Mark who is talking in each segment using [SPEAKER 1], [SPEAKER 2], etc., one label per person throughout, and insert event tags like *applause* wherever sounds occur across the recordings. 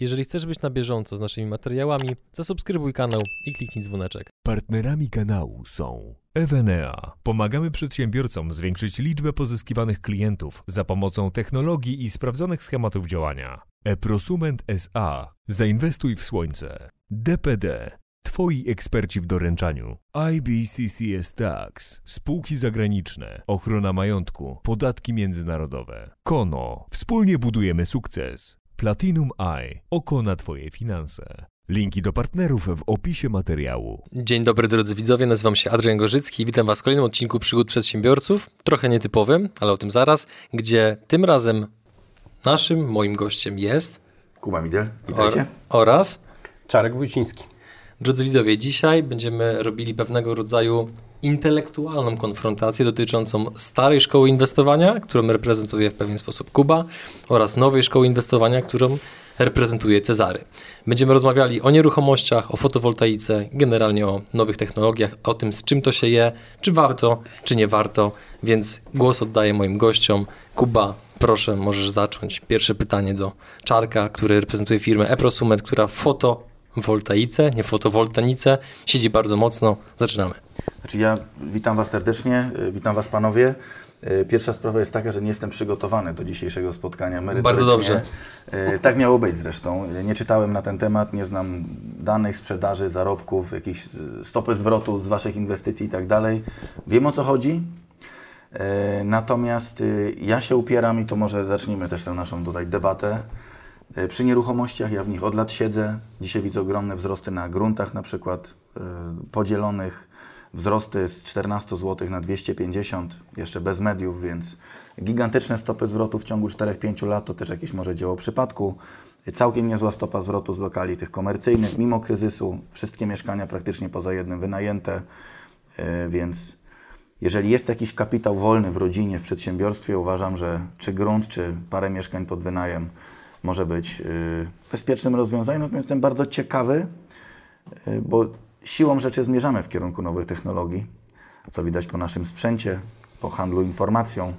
[SPEAKER 1] Jeżeli chcesz być na bieżąco z naszymi materiałami, zasubskrybuj kanał i kliknij dzwoneczek.
[SPEAKER 2] Partnerami kanału są Evenea. Pomagamy przedsiębiorcom zwiększyć liczbę pozyskiwanych klientów za pomocą technologii i sprawdzonych schematów działania. Eprosument SA. Zainwestuj w słońce. DPD. Twoi eksperci w doręczaniu. IBCCS Tax. Spółki zagraniczne. Ochrona majątku. Podatki międzynarodowe. Kono. Wspólnie budujemy sukces. Platinum Eye. Oko na Twoje finanse. Linki do partnerów w opisie materiału.
[SPEAKER 1] Dzień dobry drodzy widzowie, nazywam się Adrian Gorzycki i witam Was w kolejnym odcinku Przygód Przedsiębiorców, trochę nietypowym, ale o tym zaraz, gdzie tym razem naszym, moim gościem jest
[SPEAKER 3] Kuba Midel,
[SPEAKER 1] or,
[SPEAKER 3] witajcie.
[SPEAKER 1] oraz
[SPEAKER 4] Czarek Wójciński.
[SPEAKER 1] Drodzy widzowie, dzisiaj będziemy robili pewnego rodzaju intelektualną konfrontację dotyczącą starej szkoły inwestowania, którą reprezentuje w pewien sposób Kuba, oraz nowej szkoły inwestowania, którą reprezentuje Cezary. Będziemy rozmawiali o nieruchomościach, o fotowoltaice, generalnie o nowych technologiach, o tym z czym to się je, czy warto, czy nie warto, więc głos oddaję moim gościom. Kuba, proszę, możesz zacząć. Pierwsze pytanie do Czarka, który reprezentuje firmę Eprosumet, która w fotowoltaice, nie fotowoltanice, siedzi bardzo mocno. Zaczynamy.
[SPEAKER 3] Znaczy ja witam Was serdecznie, y, witam Was panowie. Y, Pierwsza sprawa jest taka, że nie jestem przygotowany do dzisiejszego spotkania.
[SPEAKER 1] Bardzo dobrze.
[SPEAKER 3] Y, Tak miało być zresztą. Nie czytałem na ten temat, nie znam danych sprzedaży, zarobków, jakieś y, stopy zwrotu z Waszych inwestycji i tak dalej. Wiem o co chodzi. Natomiast ja się upieram i to może zacznijmy też tę naszą tutaj debatę. Przy nieruchomościach ja w nich od lat siedzę. Dzisiaj widzę ogromne wzrosty na gruntach na przykład podzielonych. Wzrosty z 14 zł na 250, jeszcze bez mediów, więc gigantyczne stopy zwrotu w ciągu 4-5 lat to też jakieś może dzieło przypadku. Całkiem niezła stopa zwrotu z lokali tych komercyjnych, mimo kryzysu. Wszystkie mieszkania praktycznie poza jednym wynajęte, y, więc jeżeli jest jakiś kapitał wolny w rodzinie, w przedsiębiorstwie, uważam, że czy grunt, czy parę mieszkań pod wynajem może być y, bezpiecznym rozwiązaniem. Natomiast jestem bardzo ciekawy, y, bo siłą rzeczy zmierzamy w kierunku nowych technologii, co widać po naszym sprzęcie, po handlu informacją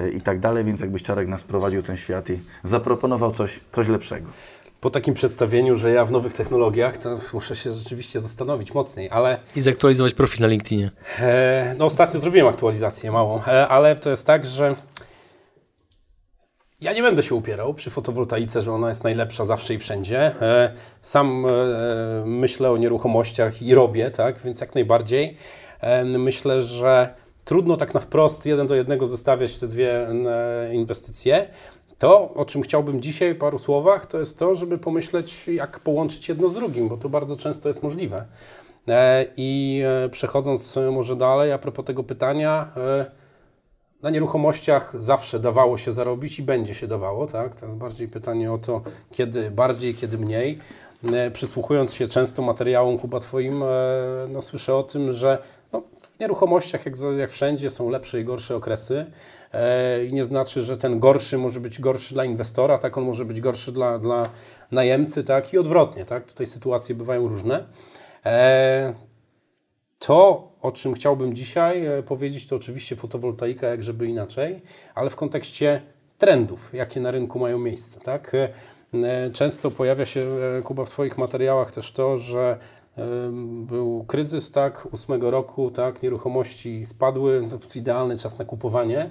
[SPEAKER 3] y, i tak dalej, więc jakbyś Czarek nas prowadził ten świat i zaproponował coś, coś lepszego.
[SPEAKER 4] Po takim przedstawieniu, że ja w nowych technologiach, to muszę się rzeczywiście zastanowić mocniej, ale
[SPEAKER 1] I zaktualizować profil na LinkedInie.
[SPEAKER 4] e, no ostatnio zrobiłem aktualizację małą, e, ale to jest tak, że ja nie będę się upierał przy fotowoltaice, że ona jest najlepsza zawsze i wszędzie. E, sam e, myślę o nieruchomościach i robię, tak, więc jak najbardziej. E, myślę, że trudno tak na wprost jeden do jednego zestawiać te dwie inwestycje. To, o czym chciałbym dzisiaj w paru słowach, to jest to, żeby pomyśleć, jak połączyć jedno z drugim, bo to bardzo często jest możliwe. I przechodząc może dalej, a propos tego pytania, na nieruchomościach zawsze dawało się zarobić i będzie się dawało, tak? To jest bardziej pytanie o to, kiedy bardziej, kiedy mniej. E, Przysłuchując się często materiałom Kuba Twoim, e, no, słyszę o tym, że no, w nieruchomościach, jak, jak wszędzie, są lepsze i gorsze okresy. E, I nie znaczy, że ten gorszy może być gorszy dla inwestora, tak? On może być gorszy dla, dla najemcy, tak? I odwrotnie, tak? Tutaj sytuacje bywają różne. To, o czym chciałbym dzisiaj e, powiedzieć, to oczywiście fotowoltaika, jak żeby inaczej, ale w kontekście trendów, jakie na rynku mają miejsce. Tak? E, e, Często pojawia się, Kuba, w Twoich materiałach też to, że był kryzys, tak, ósmego roku, tak, nieruchomości spadły, to idealny czas na kupowanie.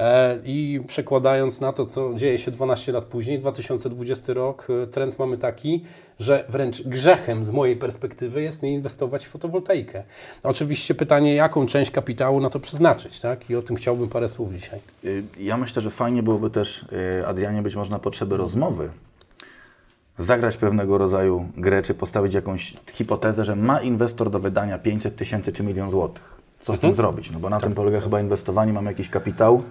[SPEAKER 4] E, I przekładając na to, co dzieje się 12 lat później, 2020 rok, e, trend mamy taki, że wręcz grzechem z mojej perspektywy jest nie inwestować w fotowoltaikę. Oczywiście pytanie, jaką część kapitału na to przeznaczyć, tak? I o tym chciałbym parę słów dzisiaj.
[SPEAKER 3] Y, Ja myślę, że fajnie byłoby też, y, Adrianie, być może na potrzeby rozmowy, zagrać pewnego rodzaju grę, czy postawić jakąś hipotezę, że ma inwestor do wydania 500 tysięcy czy milion złotych. Co z tym zrobić? No bo na tym polega chyba inwestowanie, mamy jakiś kapitał.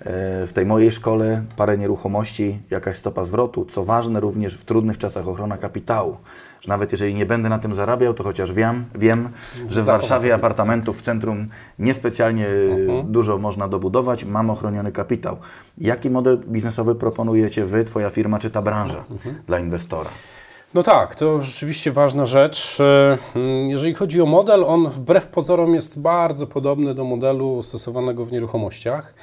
[SPEAKER 3] Y, W tej mojej szkole parę nieruchomości, jakaś stopa zwrotu. Co ważne, również w trudnych czasach ochrona kapitału. Że nawet jeżeli nie będę na tym zarabiał, to chociaż wiem, wiem że w Warszawie apartamentów w centrum niespecjalnie y, dużo można dobudować, mam ochroniony kapitał. Jaki model biznesowy proponujecie Wy, Twoja firma czy ta branża dla inwestora?
[SPEAKER 4] No tak, to rzeczywiście ważna rzecz. E, mm, Jeżeli chodzi o model, on wbrew pozorom jest bardzo podobny do modelu stosowanego w nieruchomościach.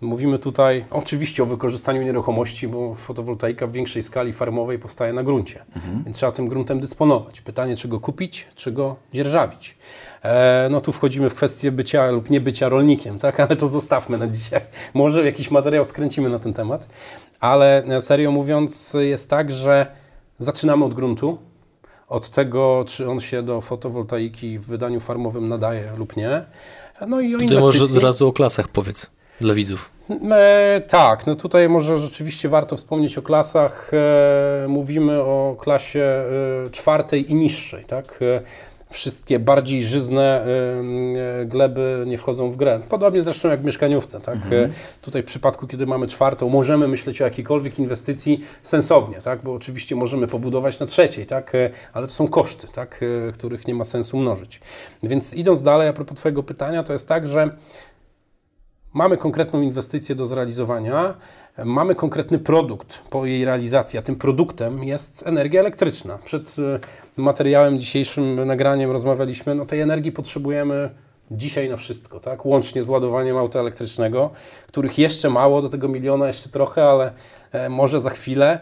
[SPEAKER 4] Mówimy tutaj oczywiście o wykorzystaniu nieruchomości, bo fotowoltaika w większej skali farmowej powstaje na gruncie, mhm. więc trzeba tym gruntem dysponować. Pytanie, czy go kupić, czy go dzierżawić. E, no tu wchodzimy w kwestię bycia lub niebycia rolnikiem, tak? ale to zostawmy na dzisiaj. Może jakiś materiał skręcimy na ten temat, ale serio mówiąc jest tak, że zaczynamy od gruntu, od tego, czy on się do fotowoltaiki w wydaniu farmowym nadaje lub nie.
[SPEAKER 1] No i o Tutaj może od razu o klasach powiedz dla widzów.
[SPEAKER 4] E, tak, no tutaj może rzeczywiście warto wspomnieć o klasach. E, mówimy o klasie e, czwartej i niższej, tak? E, wszystkie bardziej żyzne y, gleby nie wchodzą w grę. Podobnie zresztą jak w mieszkaniówce. Tak? Mhm. Tutaj w przypadku, kiedy mamy czwartą, możemy myśleć o jakiejkolwiek inwestycji sensownie, tak? bo oczywiście możemy pobudować na trzeciej, tak? ale to są koszty, tak? których nie ma sensu mnożyć. Więc idąc dalej, a propos Twojego pytania, to jest tak, że mamy konkretną inwestycję do zrealizowania, mamy konkretny produkt po jej realizacji, a tym produktem jest energia elektryczna. Przed materiałem dzisiejszym nagraniem rozmawialiśmy, no tej energii potrzebujemy dzisiaj na wszystko, tak? Łącznie z ładowaniem auta elektrycznego, których jeszcze mało, do tego miliona jeszcze trochę, ale e, może za chwilę.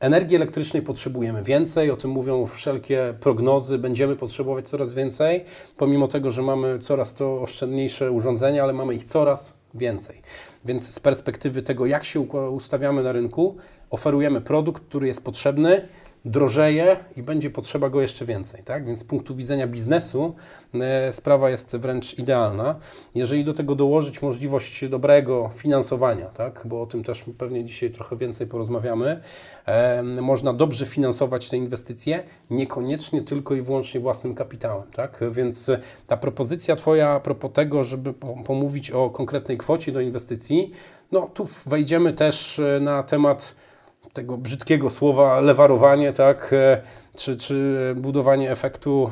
[SPEAKER 4] Energii elektrycznej potrzebujemy więcej, o tym mówią wszelkie prognozy, będziemy potrzebować coraz więcej, pomimo tego, że mamy coraz to oszczędniejsze urządzenia, ale mamy ich coraz więcej. Więc z perspektywy tego, jak się ustawiamy na rynku, oferujemy produkt, który jest potrzebny, drożeje i będzie potrzeba go jeszcze więcej. Tak? Więc z punktu widzenia biznesu e, sprawa jest wręcz idealna. Jeżeli do tego dołożyć możliwość dobrego finansowania, tak? bo o tym też pewnie dzisiaj trochę więcej porozmawiamy, e, można dobrze finansować te inwestycje, niekoniecznie tylko i wyłącznie własnym kapitałem. Tak? Więc ta propozycja Twoja a propos tego, żeby pomówić o konkretnej kwocie do inwestycji, no tu wejdziemy też e, na temat tego brzydkiego słowa lewarowanie, tak, e, czy, czy budowanie efektu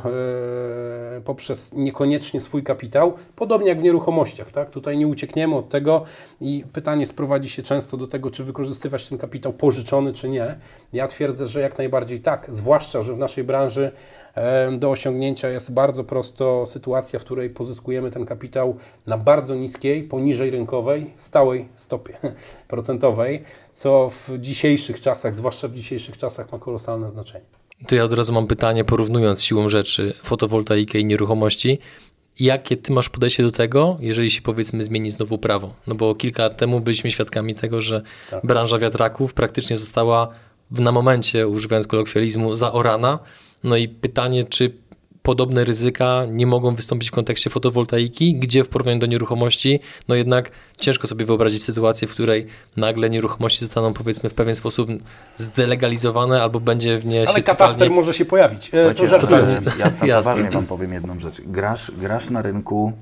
[SPEAKER 4] e, poprzez niekoniecznie swój kapitał, podobnie jak w nieruchomościach. Tak? Tutaj nie uciekniemy od tego i pytanie sprowadzi się często do tego, czy wykorzystywać ten kapitał pożyczony, czy nie. Ja twierdzę, że jak najbardziej tak, zwłaszcza, że w naszej branży do osiągnięcia jest bardzo prosto sytuacja, w której pozyskujemy ten kapitał na bardzo niskiej, poniżej rynkowej, stałej stopie procentowej, co w dzisiejszych czasach, zwłaszcza w dzisiejszych czasach ma kolosalne znaczenie.
[SPEAKER 1] To ja od razu mam pytanie, porównując siłą rzeczy fotowoltaikę i nieruchomości. Jakie ty masz podejście do tego, jeżeli się powiedzmy zmieni znowu prawo? No bo kilka lat temu byliśmy świadkami tego, że tak. branża wiatraków praktycznie została na momencie, używając kolokwializmu, zaorana no i pytanie, czy podobne ryzyka nie mogą wystąpić w kontekście fotowoltaiki, gdzie w porównaniu do nieruchomości, no jednak ciężko sobie wyobrazić sytuację, w której nagle nieruchomości zostaną powiedzmy w pewien sposób zdelegalizowane albo będzie w nie
[SPEAKER 4] Ale się kataster totalnie... może się pojawić.
[SPEAKER 3] E, to ja, totalnie, ja *laughs* poważnie Wam powiem jedną rzecz. Grasz, grasz na rynku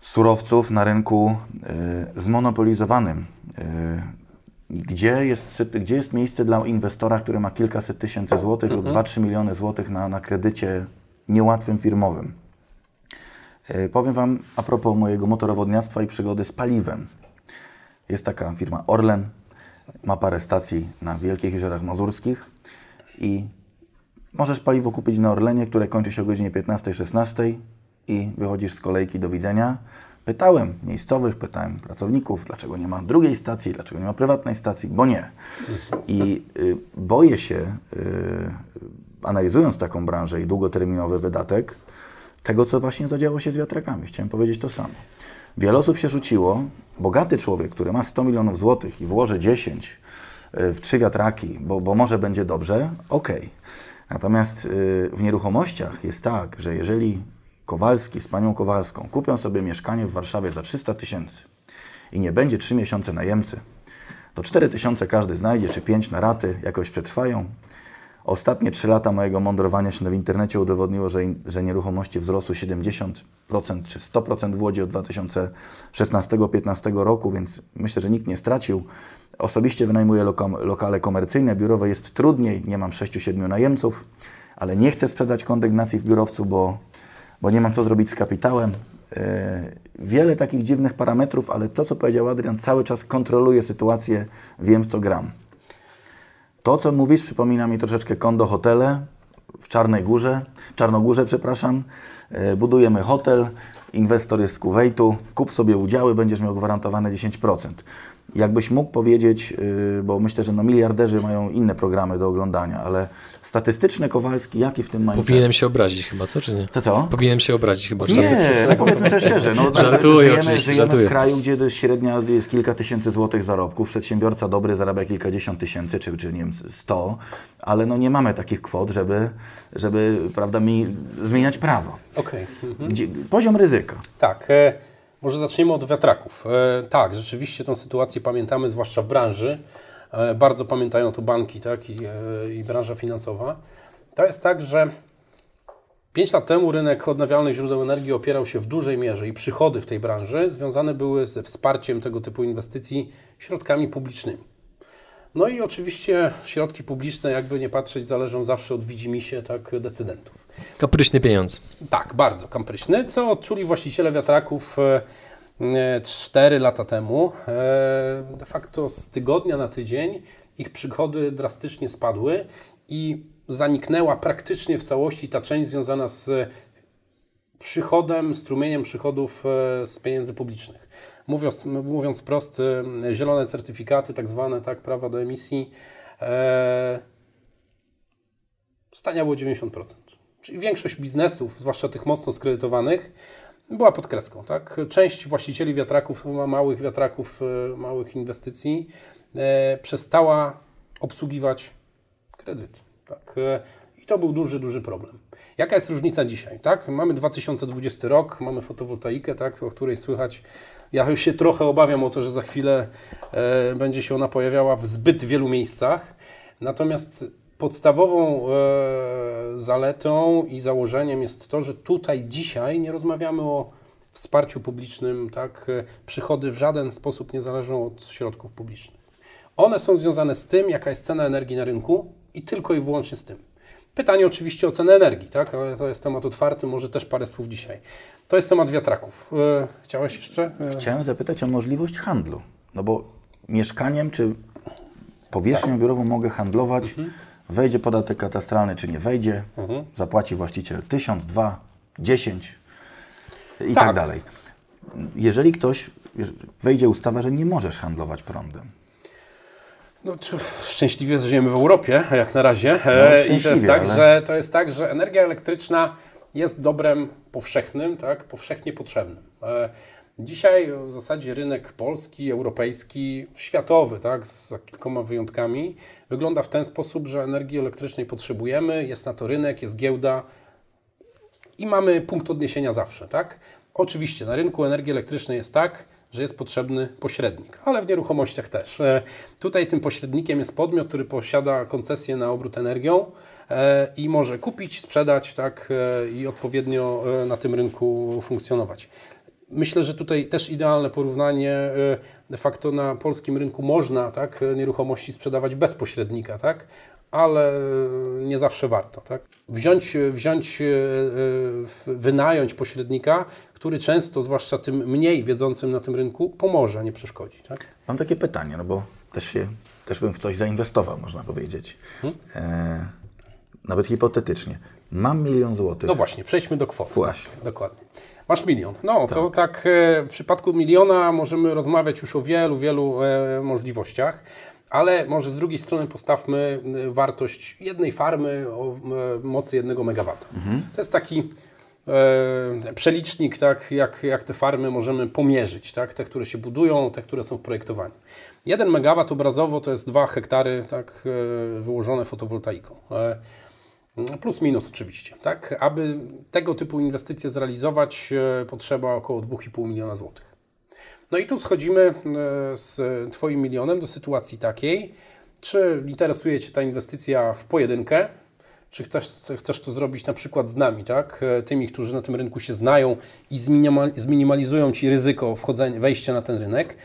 [SPEAKER 3] surowców, na rynku y, zmonopolizowanym. Y, gdzie jest, gdzie jest miejsce dla inwestora, który ma kilkaset tysięcy złotych lub 2-3 mhm. miliony złotych na, na kredycie niełatwym firmowym. Yy, powiem Wam a propos mojego motorowodniactwa i przygody z paliwem. Jest taka firma Orlen, ma parę stacji na Wielkich Jeziorach Mazurskich i możesz paliwo kupić na Orlenie, które kończy się o godzinie 15-16 i wychodzisz z kolejki do widzenia. Pytałem miejscowych, pytałem pracowników, dlaczego nie ma drugiej stacji, dlaczego nie ma prywatnej stacji, bo nie. I y, boję się, y, analizując taką branżę i długoterminowy wydatek, tego, co właśnie zadziało się z wiatrakami. Chciałem powiedzieć to samo. Wiele osób się rzuciło, bogaty człowiek, który ma 100 milionów złotych i włoży 10 y, w trzy wiatraki, bo, bo może będzie dobrze, ok. Natomiast y, w nieruchomościach jest tak, że jeżeli Kowalski z panią Kowalską kupią sobie mieszkanie w Warszawie za 300 tysięcy i nie będzie 3 miesiące najemcy, to 4 tysiące każdy znajdzie, czy 5 na raty jakoś przetrwają. Ostatnie 3 lata mojego mądrowania się w internecie udowodniło, że, że nieruchomości wzrosły 70% czy 100% w Łodzi od 2016-2015 roku, więc myślę, że nikt nie stracił. Osobiście wynajmuję loka lokale komercyjne, biurowe jest trudniej, nie mam 6-7 najemców, ale nie chcę sprzedać kondygnacji w biurowcu, bo bo nie mam co zrobić z kapitałem. E, wiele takich dziwnych parametrów, ale to, co powiedział Adrian, cały czas kontroluje sytuację, wiem w co gram. To, co mówisz, przypomina mi troszeczkę kondo hotele w Czarnej Górze, Czarnogórze, przepraszam. E, budujemy hotel inwestor jest z Kuwejtu, kup sobie udziały, będziesz miał gwarantowane 10%. Jakbyś mógł powiedzieć, yy, bo myślę, że no miliarderzy mają inne programy do oglądania, ale statystyczny Kowalski, jaki w tym ma
[SPEAKER 1] Powinienem się obrazić chyba, co czy nie?
[SPEAKER 3] Co, co?
[SPEAKER 1] Powinienem się obrazić chyba.
[SPEAKER 3] Nie, no powiedzmy sobie szczerze, no,
[SPEAKER 1] Żartuję
[SPEAKER 3] żyjemy,
[SPEAKER 1] oczywiście,
[SPEAKER 3] żyjemy
[SPEAKER 1] żartuję.
[SPEAKER 3] w kraju, gdzie średnia jest kilka tysięcy złotych zarobków, przedsiębiorca dobry zarabia kilkadziesiąt tysięcy, czy, czy nie wiem, sto, ale no nie mamy takich kwot, żeby, żeby prawda, mi, zmieniać prawo.
[SPEAKER 4] Okej. Mhm.
[SPEAKER 3] Gdzie, poziom ryzyka.
[SPEAKER 4] Tak, e, może zaczniemy od wiatraków. E, tak, rzeczywiście tą sytuację pamiętamy, zwłaszcza w branży. E, bardzo pamiętają to banki tak, i, e, i branża finansowa. To jest tak, że 5 lat temu rynek odnawialnych źródeł energii opierał się w dużej mierze i przychody w tej branży związane były ze wsparciem tego typu inwestycji środkami publicznymi. No i oczywiście środki publiczne, jakby nie patrzeć, zależą zawsze od widzimisię tak, decydentów.
[SPEAKER 1] Kapryśny pieniądz.
[SPEAKER 4] Tak, bardzo kampryśny, co odczuli właściciele wiatraków e, 4 lata temu. E, De facto z tygodnia na tydzień ich przychody drastycznie spadły i zaniknęła praktycznie w całości ta część związana z przychodem, strumieniem przychodów e, z pieniędzy publicznych. Mówiąc, mówiąc prost, zielone certyfikaty, tak zwane, tak, prawa do emisji, e, staniało 90%. Czyli większość biznesów, zwłaszcza tych mocno skredytowanych, była pod kreską. Tak? Część właścicieli wiatraków, ma- małych wiatraków, e, małych inwestycji, e, przestała obsługiwać kredyt. Tak? E, I to był duży, duży problem. Jaka jest różnica dzisiaj? Tak? Mamy 2020 rok, mamy fotowoltaikę, tak? o której słychać. Ja już się trochę obawiam o to, że za chwilę e, będzie się ona pojawiała w zbyt wielu miejscach. Natomiast podstawową e, zaletą i założeniem jest to, że tutaj dzisiaj nie rozmawiamy o wsparciu publicznym, tak? E, Przychody w żaden sposób nie zależą od środków publicznych. One są związane z tym, jaka jest cena energii na rynku i tylko i wyłącznie z tym. Pytanie oczywiście o cenę energii, tak? ale to jest temat otwarty, może też parę słów dzisiaj. To jest temat wiatraków. E, Chciałeś jeszcze? E,
[SPEAKER 3] Chciałem zapytać o możliwość handlu, no bo mieszkaniem czy powierzchnią
[SPEAKER 4] Tak.
[SPEAKER 3] biurową mogę handlować,
[SPEAKER 4] Mhm.
[SPEAKER 3] wejdzie podatek katastralny czy nie wejdzie, zapłaci właściciel 1000, 2, 10 i tak.
[SPEAKER 4] Tak.
[SPEAKER 3] dalej. Jeżeli ktoś, wejdzie ustawa, że nie możesz handlować prądem,
[SPEAKER 4] No, szczęśliwie żyjemy w Europie, jak na razie.
[SPEAKER 3] No,
[SPEAKER 4] E, I to jest, tak,
[SPEAKER 3] ale-
[SPEAKER 4] że, to jest tak, że energia elektryczna jest dobrem powszechnym, tak, powszechnie potrzebnym. E, Dzisiaj w zasadzie rynek polski, europejski, światowy, tak, z kilkoma wyjątkami, wygląda w ten sposób, że energii elektrycznej potrzebujemy, jest na to rynek, jest giełda, i mamy punkt odniesienia zawsze, tak? Oczywiście na rynku energii elektrycznej jest tak, że jest potrzebny pośrednik, ale w nieruchomościach też. E, Tutaj tym pośrednikiem jest podmiot, który posiada koncesję na obrót energią e, i może kupić, sprzedać, tak, e, i odpowiednio na tym rynku funkcjonować. Myślę, że tutaj też idealne porównanie. De facto na polskim rynku można tak, nieruchomości sprzedawać bez pośrednika, tak? Ale nie zawsze warto. Tak? Wziąć, wziąć, e, e, wynająć pośrednika, który często, zwłaszcza tym mniej wiedzącym na tym rynku, pomoże, a nie przeszkodzi. Tak?
[SPEAKER 3] Mam takie pytanie, no bo też się, też bym w coś zainwestował, można powiedzieć.
[SPEAKER 4] Hmm?
[SPEAKER 3] E, nawet hipotetycznie. Mam milion złotych.
[SPEAKER 4] No właśnie, przejdźmy do kwot.
[SPEAKER 3] Właśnie.
[SPEAKER 4] Tak, dokładnie. Masz milion. No to tak e, w przypadku miliona możemy rozmawiać już o wielu, wielu możliwościach. Ale może z drugiej strony postawmy e, wartość jednej farmy o e, mocy jednego megawata. To jest taki e, przelicznik, tak, jak, jak te farmy możemy pomierzyć, tak, te, które się budują, te, które są w projektowaniu. Jeden megawat obrazowo to jest 2 hektary tak, wyłożone fotowoltaiką. E, Plus minus oczywiście, tak? Aby tego typu inwestycje zrealizować, e, potrzeba około 2,5 miliona złotych. No i tu schodzimy e, z Twoim milionem do sytuacji takiej, czy interesuje Cię ta inwestycja w pojedynkę, czy chcesz, chcesz to zrobić na przykład z nami, tak? E, Tymi, którzy na tym rynku się znają i zminimal, zminimalizują Ci ryzyko wchodzenia, wejścia na ten rynek.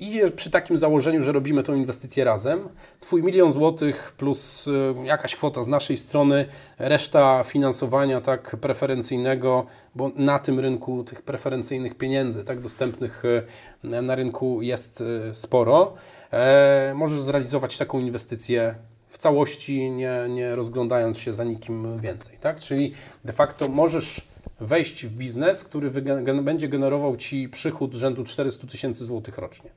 [SPEAKER 4] I przy takim założeniu, że robimy tą inwestycję razem, Twój milion złotych plus y, jakaś kwota z naszej strony, reszta finansowania tak preferencyjnego, bo na tym rynku tych preferencyjnych pieniędzy tak dostępnych y, na rynku jest y, sporo, e, możesz zrealizować taką inwestycję w całości, nie, nie rozglądając się za nikim więcej. Tak? Czyli de facto możesz wejść w biznes, który będzie generował Ci przychód rzędu 400 tysięcy złotych rocznie.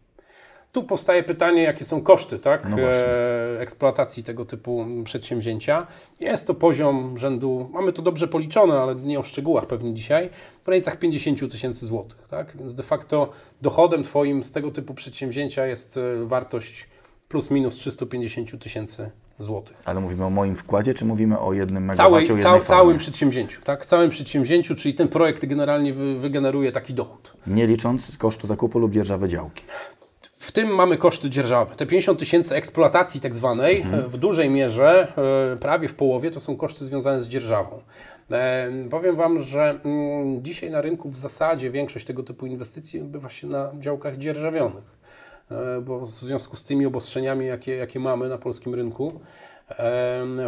[SPEAKER 4] Tu powstaje pytanie, jakie są koszty tak, no e, eksploatacji tego typu przedsięwzięcia. Jest to poziom rzędu, mamy to dobrze policzone, ale nie o szczegółach pewnie dzisiaj, w granicach 50 tysięcy złotych. Tak? Więc de facto dochodem Twoim z tego typu przedsięwzięcia jest e, wartość plus minus 350 tysięcy złotych.
[SPEAKER 3] Ale mówimy o moim wkładzie, czy mówimy o jednym megawacie,
[SPEAKER 4] Całej, cał, Całym przedsięwzięciu, tak? Całym przedsięwzięciu, czyli ten projekt generalnie wy, wygeneruje taki dochód.
[SPEAKER 3] Nie licząc kosztu zakupu lub dzierżawy działki.
[SPEAKER 4] W tym mamy koszty dzierżawy. Te 50 tysięcy eksploatacji tak zwanej, mhm. w dużej mierze, e, prawie w połowie, to są koszty związane z dzierżawą. E, powiem Wam, że mm, dzisiaj na rynku w zasadzie większość tego typu inwestycji odbywa się na działkach dzierżawionych, e, bo w związku z tymi obostrzeniami, jakie, jakie mamy na polskim rynku,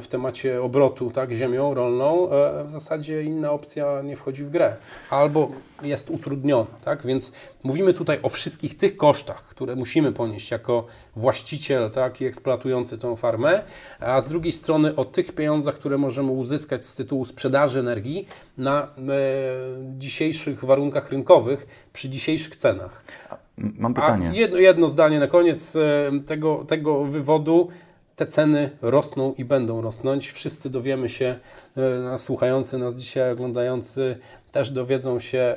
[SPEAKER 4] w temacie obrotu tak, ziemią rolną, e, w zasadzie inna opcja nie wchodzi w grę. Albo jest utrudniona. Tak? Więc mówimy tutaj o wszystkich tych kosztach, które musimy ponieść jako właściciel tak, i eksploatujący tę farmę, a z drugiej strony o tych pieniądzach, które możemy uzyskać z tytułu sprzedaży energii na e, dzisiejszych warunkach rynkowych, przy dzisiejszych cenach.
[SPEAKER 3] Mam pytanie.
[SPEAKER 4] Jedno, jedno zdanie na koniec e, tego, tego wywodu te ceny rosną i będą rosnąć. Wszyscy dowiemy się, e, słuchający nas dzisiaj, oglądający, też dowiedzą się e,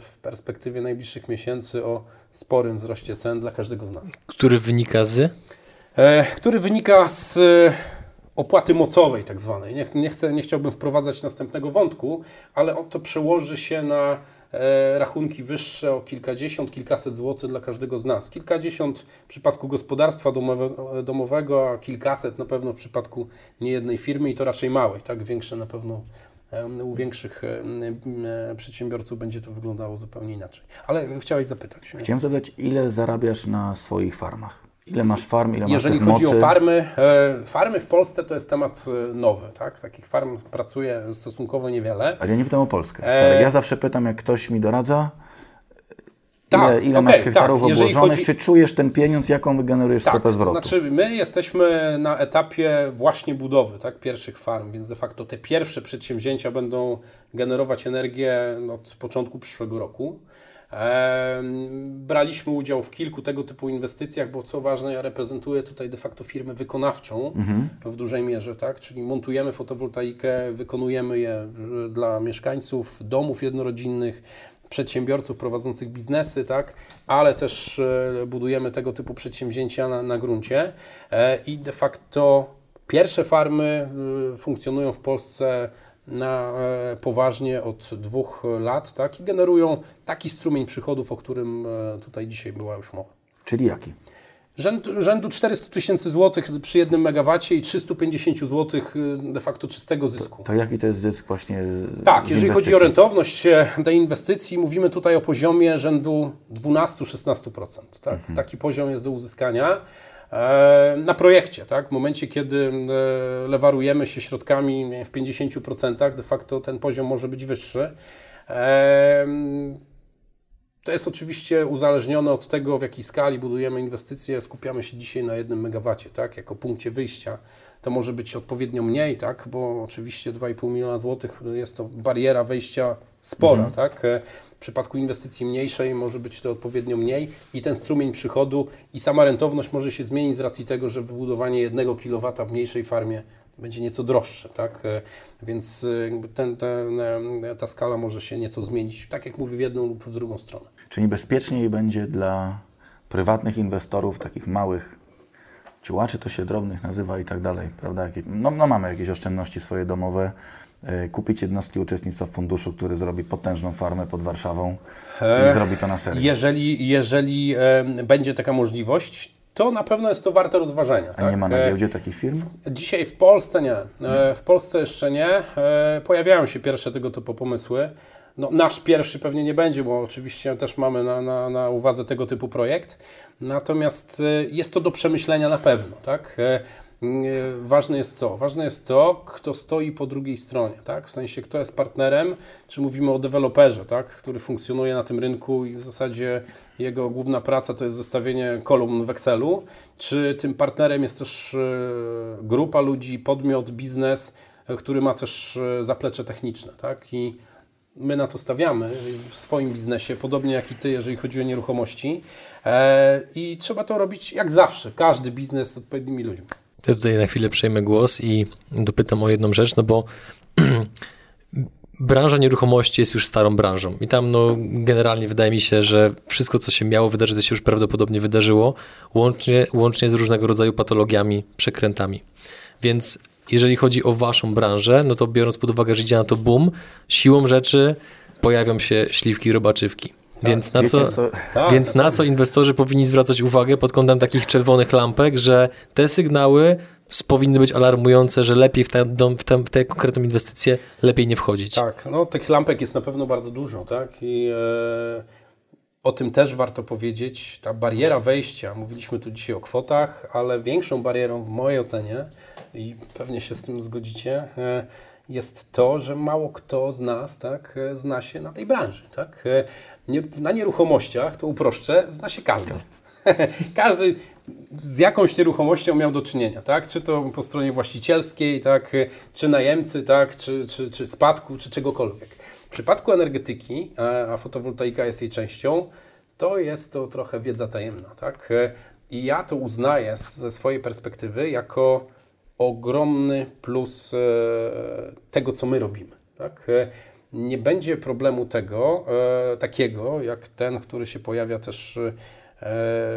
[SPEAKER 4] w perspektywie najbliższych miesięcy o sporym wzroście cen dla każdego z nas.
[SPEAKER 1] Który wynika z?
[SPEAKER 4] E, który wynika z opłaty mocowej tak zwanej. Nie, nie, chcę, nie chciałbym wprowadzać następnego wątku, ale to przełoży się na rachunki wyższe o kilkadziesiąt, kilkaset złotych dla każdego z nas. Kilkadziesiąt w przypadku gospodarstwa domowego, domowego, a kilkaset na pewno w przypadku niejednej firmy i to raczej małej, tak? Większe na pewno u większych e, przedsiębiorców będzie to wyglądało zupełnie inaczej. Ale chciałeś zapytać.
[SPEAKER 3] Chciałem zapytać, ile zarabiasz na swoich farmach? Ile masz farm, ile
[SPEAKER 4] Jeżeli
[SPEAKER 3] masz
[SPEAKER 4] chodzi
[SPEAKER 3] mocy?
[SPEAKER 4] o farmy, e, farmy w Polsce to jest temat e, nowy, tak? Takich farm pracuje stosunkowo niewiele.
[SPEAKER 3] Ale ja nie pytam o Polskę. E... Ja zawsze pytam, jak ktoś mi doradza, tak, ile, ile okay, masz hektarów tak. obłożonych, chodzi... czy czujesz ten pieniądz, jaką wygenerujesz tak, stopę zwrotu?
[SPEAKER 4] To znaczy, my jesteśmy na etapie właśnie budowy tak, pierwszych farm, więc de facto te pierwsze przedsięwzięcia będą generować energię od początku przyszłego roku. Braliśmy udział w kilku tego typu inwestycjach, bo co ważne, ja reprezentuję tutaj de facto firmę wykonawczą mhm. w dużej mierze, tak? czyli montujemy fotowoltaikę, wykonujemy je e, dla mieszkańców domów jednorodzinnych, przedsiębiorców prowadzących biznesy, tak? ale też e, budujemy tego typu przedsięwzięcia na, na gruncie e, i de facto pierwsze farmy funkcjonują w Polsce na e, poważnie od dwóch lat tak? i generują taki strumień przychodów, o którym e, tutaj dzisiaj była już mowa.
[SPEAKER 3] Czyli jaki?
[SPEAKER 4] Rzędu, rzędu 400 tysięcy złotych przy jednym megawacie i 350 złotych e, de facto czystego zysku.
[SPEAKER 3] To, to jaki to jest zysk właśnie?
[SPEAKER 4] Tak, jeżeli chodzi o rentowność tej inwestycji, mówimy tutaj o poziomie rzędu 12-16%. Tak? Mhm. Taki poziom jest do uzyskania. E, na projekcie, tak? W momencie, kiedy e, lewarujemy się środkami w 50%, de facto ten poziom może być wyższy. To jest oczywiście uzależnione od tego, w jakiej skali budujemy inwestycje. Skupiamy się dzisiaj na jednym megawacie, tak? Jako punkcie wyjścia. To może być odpowiednio mniej, tak? Bo oczywiście 2,5 miliona złotych jest to bariera wejścia spora, mhm. tak? W przypadku inwestycji mniejszej może być to odpowiednio mniej i ten strumień przychodu i sama rentowność może się zmienić z racji tego, że wybudowanie jednego kilowata w mniejszej farmie będzie nieco droższe, tak? Więc ten, ten, ta skala może się nieco zmienić, tak jak mówię, w jedną lub w drugą stronę.
[SPEAKER 3] Czyli bezpieczniej będzie dla prywatnych inwestorów, takich małych ciułaczy to się drobnych nazywa i tak dalej, prawda? No, no mamy jakieś oszczędności swoje domowe, E, kupić jednostki uczestnictwa w funduszu, który zrobi potężną farmę pod Warszawą i e, zrobi to na serio.
[SPEAKER 4] Jeżeli, jeżeli e, będzie taka możliwość, to na pewno jest to warte rozważenia. A
[SPEAKER 3] tak? nie ma na giełdzie takich firm?
[SPEAKER 4] Dzisiaj w Polsce nie. W Polsce jeszcze nie. Pojawiają się pierwsze tego typu pomysły. No, nasz pierwszy pewnie nie będzie, bo oczywiście też mamy na, na, na uwadze tego typu projekt. Natomiast jest to do przemyślenia na pewno. Tak? ważne jest co? Ważne jest to, kto stoi po drugiej stronie, tak? W sensie, kto jest partnerem, czy mówimy o deweloperze, tak? Który funkcjonuje na tym rynku i w zasadzie jego główna praca to jest zestawienie kolumn w Excelu, czy tym partnerem jest też e, grupa ludzi, podmiot, biznes, e, który ma też e, zaplecze techniczne, tak? I my na to stawiamy w swoim biznesie, podobnie jak i Ty, jeżeli chodzi o nieruchomości. E, I trzeba to robić jak zawsze, każdy biznes z odpowiednimi ludźmi.
[SPEAKER 1] Ja tutaj na chwilę przejmę głos i dopytam o jedną rzecz, no bo *clears throat* branża nieruchomości jest już starą branżą i tam no, generalnie wydaje mi się, że wszystko, co się miało wydarzyć, to się już prawdopodobnie wydarzyło, łącznie, łącznie z różnego rodzaju patologiami, przekrętami. Więc jeżeli chodzi o waszą branżę, no to biorąc pod uwagę, że idzie na to boom, siłą rzeczy pojawią się śliwki robaczywki. Tak, więc na, co, co? Tak, więc na co inwestorzy powinni zwracać uwagę pod kątem takich czerwonych lampek, że te sygnały powinny być alarmujące, że lepiej w, te, w, te, w tę konkretną inwestycję lepiej nie wchodzić.
[SPEAKER 4] Tak, no tych lampek jest na pewno bardzo dużo, tak? I e, o tym też warto powiedzieć. Ta bariera wejścia, mówiliśmy tu dzisiaj o kwotach, ale większą barierą w mojej ocenie i pewnie się z tym zgodzicie, e, jest to, że mało kto z nas tak, e, zna się na tej branży. Tak? Na nieruchomościach, to uproszczę, zna się każdy. *laughs* każdy z jakąś nieruchomością miał do czynienia, tak? Czy to po stronie właścicielskiej, tak? czy najemcy, tak? czy, czy, czy spadku, czy czegokolwiek. W przypadku energetyki, a fotowoltaika jest jej częścią, to jest to trochę wiedza tajemna. Tak? I ja to uznaję ze swojej perspektywy jako ogromny plus e, tego, co my robimy. Tak? E, nie będzie problemu tego, e, takiego jak ten, który się pojawia też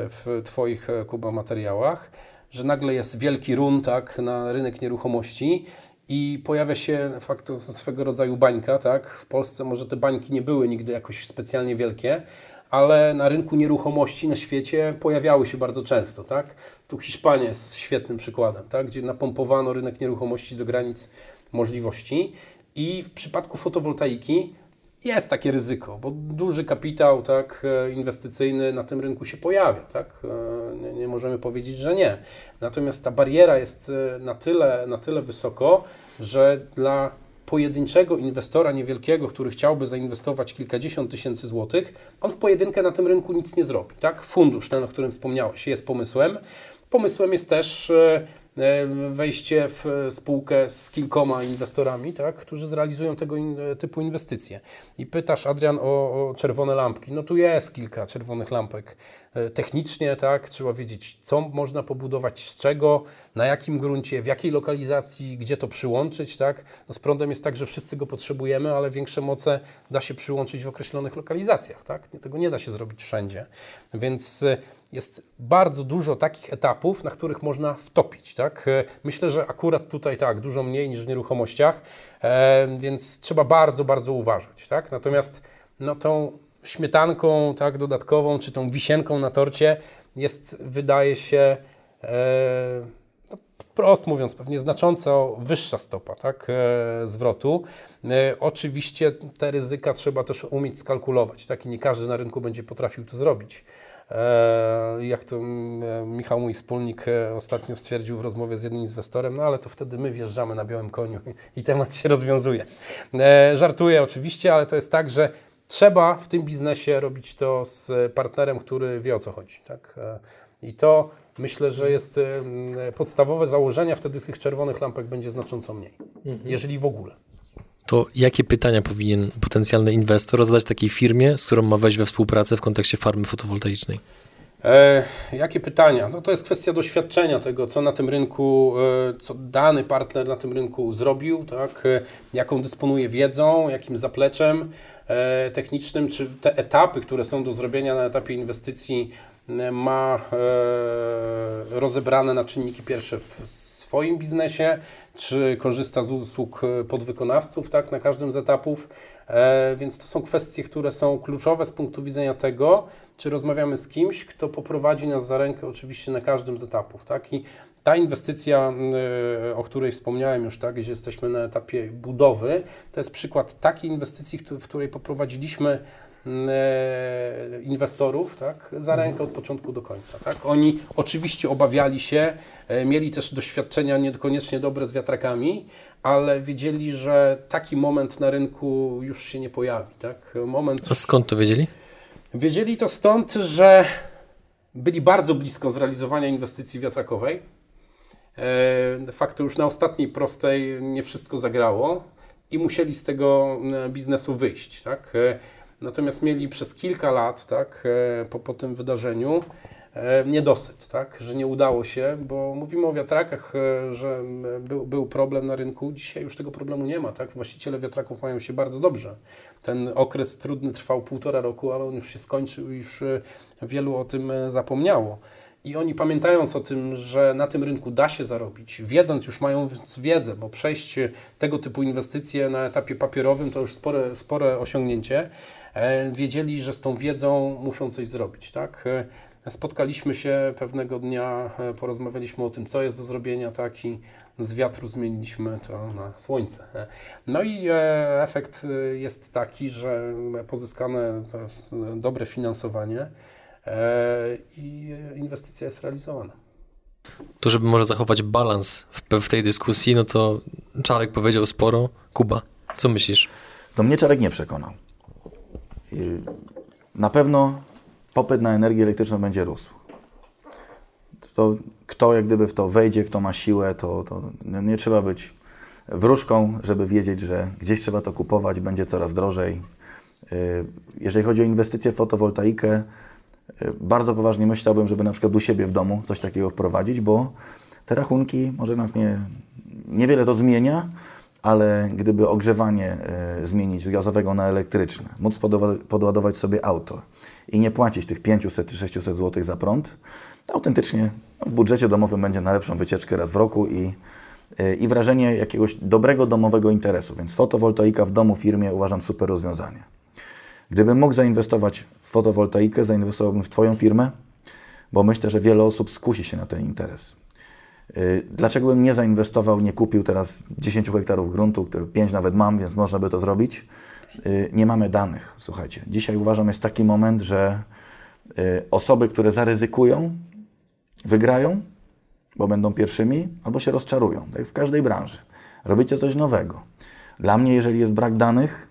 [SPEAKER 4] w Twoich Kuba materiałach, że nagle jest wielki run tak, na rynek nieruchomości i pojawia się fakt swego rodzaju bańka. Tak? W Polsce może te bańki nie były nigdy jakoś specjalnie wielkie, ale na rynku nieruchomości na świecie pojawiały się bardzo często. Tak? Tu Hiszpania jest świetnym przykładem, tak? gdzie napompowano rynek nieruchomości do granic możliwości. I w przypadku fotowoltaiki jest takie ryzyko, bo duży kapitał tak, e, inwestycyjny na tym rynku się pojawia. Tak? E, nie, nie możemy powiedzieć, że nie. Natomiast ta bariera jest e, na tyle, na tyle wysoko, że dla pojedynczego inwestora niewielkiego, który chciałby zainwestować kilkadziesiąt tysięcy złotych, on w pojedynkę na tym rynku nic nie zrobi. Tak? Fundusz, ten, o którym wspomniałeś, jest pomysłem. Pomysłem jest też wejście w spółkę z kilkoma inwestorami, tak, którzy zrealizują tego in, typu inwestycje. I pytasz, Adrian, o, o, czerwone lampki. No tu jest kilka czerwonych lampek. E, technicznie, tak, trzeba wiedzieć, co można pobudować, z czego, na jakim gruncie, w jakiej lokalizacji, gdzie to przyłączyć, tak. No z prądem jest tak, że wszyscy go potrzebujemy, ale większe moce da się przyłączyć w określonych lokalizacjach, tak. Tego nie da się zrobić wszędzie. Więc jest bardzo dużo takich etapów, na których można wtopić. Tak? E, myślę, że akurat tutaj tak, dużo mniej niż w nieruchomościach, e, więc trzeba bardzo, bardzo uważać. Tak? Natomiast no, tą śmietanką tak, dodatkową, czy tą wisienką na torcie jest, wydaje się, e, no, wprost mówiąc, pewnie znacząco wyższa stopa tak, e, zwrotu. E, oczywiście te ryzyka trzeba też umieć skalkulować. Tak? I nie każdy na rynku będzie potrafił to zrobić. E, jak to e, Michał, mój wspólnik, e, ostatnio stwierdził w rozmowie z jednym inwestorem, no ale to wtedy my wjeżdżamy na białym koniu i temat się rozwiązuje. Żartuję oczywiście, ale to jest tak, że trzeba w tym biznesie robić to z partnerem, który wie o co chodzi. Tak? I to myślę, że jest podstawowe założenie, wtedy tych czerwonych lampek będzie znacząco mniej, mhm. jeżeli w ogóle
[SPEAKER 1] to jakie pytania powinien potencjalny inwestor zadać takiej firmie, z którą ma wejść we współpracę w kontekście farmy fotowoltaicznej?
[SPEAKER 4] E, jakie pytania? No to jest kwestia doświadczenia tego, co na tym rynku, e, co dany partner na tym rynku zrobił, tak? E, jaką dysponuje wiedzą, jakim zapleczem e, technicznym, czy te etapy, które są do zrobienia na etapie inwestycji, e, ma e, rozebrane na czynniki pierwsze w swoim biznesie, czy korzysta z usług e, podwykonawców tak, na każdym z etapów. E, więc to są kwestie, które są kluczowe z punktu widzenia tego, czy rozmawiamy z kimś, kto poprowadzi nas za rękę oczywiście na każdym z etapów. Tak? I ta inwestycja, e, o której wspomniałem już, tak, gdzie jesteśmy na etapie budowy, to jest przykład takiej inwestycji, w której poprowadziliśmy E, inwestorów tak, za rękę od początku do końca. Tak. Oni oczywiście obawiali się, e, mieli też doświadczenia niekoniecznie dobre z wiatrakami, ale wiedzieli, że taki moment na rynku już się nie pojawi. Tak. Moment...
[SPEAKER 1] A skąd to wiedzieli?
[SPEAKER 4] Wiedzieli to stąd, że byli bardzo blisko zrealizowania inwestycji wiatrakowej. E, de facto już na ostatniej prostej nie wszystko zagrało i musieli z tego biznesu wyjść. Tak? Natomiast mieli przez kilka lat tak, po, po tym wydarzeniu E, niedosyt, tak? że nie udało się, bo mówimy o wiatrakach, e, że był, był problem na rynku. Dzisiaj już tego problemu nie ma. Tak? Właściciele wiatraków mają się bardzo dobrze. Ten okres trudny trwał półtora roku, ale on już się skończył i już e, wielu o tym zapomniało. I oni pamiętając o tym, że na tym rynku da się zarobić, wiedząc już mają wiedzę, bo przejść tego typu inwestycje na etapie papierowym to już spore, spore osiągnięcie, wiedzieli, że z tą wiedzą muszą coś zrobić. Tak? Spotkaliśmy się pewnego dnia, e, porozmawialiśmy o tym, co jest do zrobienia, tak i z wiatru zmieniliśmy to na słońce. No i e, efekt e, jest taki, że pozyskane dobre finansowanie i inwestycja jest realizowana.
[SPEAKER 1] To, żeby może zachować balans w, w tej dyskusji, no to Czarek powiedział sporo. Kuba, co myślisz?
[SPEAKER 3] To mnie Czarek nie przekonał. Na pewno popyt na energię elektryczną będzie rósł. To kto jak gdyby w to wejdzie, kto ma siłę, to, to nie trzeba być wróżką, żeby wiedzieć, że gdzieś trzeba to kupować, będzie coraz drożej. Y, jeżeli chodzi o inwestycje w fotowoltaikę, bardzo poważnie myślałbym, żeby na przykład u siebie w domu coś takiego wprowadzić, bo te rachunki może nas nie, niewiele to zmienia, ale gdyby ogrzewanie y, zmienić z gazowego na elektryczne, móc podładować sobie auto, i nie płacić tych 500 czy 600 zł za prąd, to autentycznie w budżecie domowym będzie na lepszą wycieczkę raz w roku i, y, i wrażenie jakiegoś dobrego domowego interesu. Więc fotowoltaika w domu, firmie uważam super rozwiązanie. Gdybym mógł zainwestować w fotowoltaikę, zainwestowałbym w Twoją firmę, bo myślę, że wiele osób skusi się na ten interes. Y, dlaczego bym nie zainwestował, nie kupił teraz 10 hektarów gruntu, który 5 nawet mam, więc można by to zrobić? Y, nie mamy danych. Słuchajcie, dzisiaj uważam jest taki moment, że y, osoby, które zaryzykują, wygrają, bo będą pierwszymi, albo się rozczarują. Tak w każdej branży. Robicie coś nowego. Dla mnie, jeżeli jest brak danych,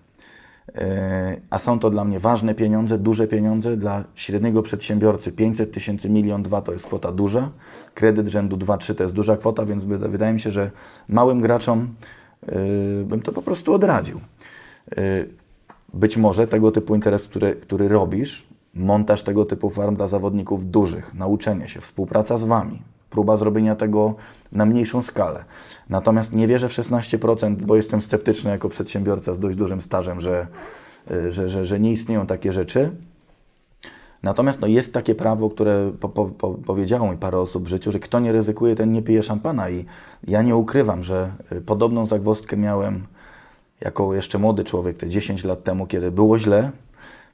[SPEAKER 3] a są to dla mnie ważne pieniądze, duże pieniądze, dla średniego przedsiębiorcy 500 tysięcy, milion, dwa to jest kwota duża, kredyt rzędu 2-3 to jest duża kwota, więc wydaje mi się, że małym graczom bym to po prostu odradził. Y, być może tego typu interes, który, który robisz, montaż tego typu farm dla zawodników dużych, nauczenie się, współpraca z Wami, próba zrobienia tego na mniejszą skalę. Natomiast nie wierzę w 16%, bo jestem sceptyczny jako przedsiębiorca z dość dużym stażem, że, y, że, że, że nie istnieją takie rzeczy. Natomiast no, jest takie prawo, które po, po, po, powiedziało mi parę osób w życiu, że kto nie ryzykuje, ten nie pije szampana. I ja nie ukrywam, że y, podobną zagwozdkę miałem jako jeszcze młody człowiek, te 10 lat temu, kiedy było źle,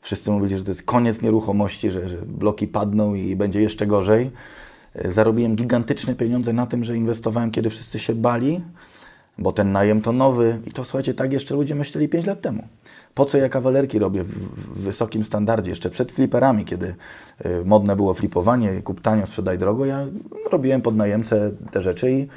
[SPEAKER 3] wszyscy mówili, że to jest koniec nieruchomości, że, że bloki padną i będzie jeszcze gorzej. Zarobiłem gigantyczne pieniądze na tym, że inwestowałem, kiedy wszyscy się bali, bo ten najem to nowy. I to słuchajcie, tak jeszcze ludzie myśleli 5 lat temu. Po co ja kawalerki robię w, wysokim standardzie, jeszcze przed fliperami, kiedy y, modne było flipowanie, kup tanio, sprzedaj drogo, ja robiłem pod najemcę te rzeczy i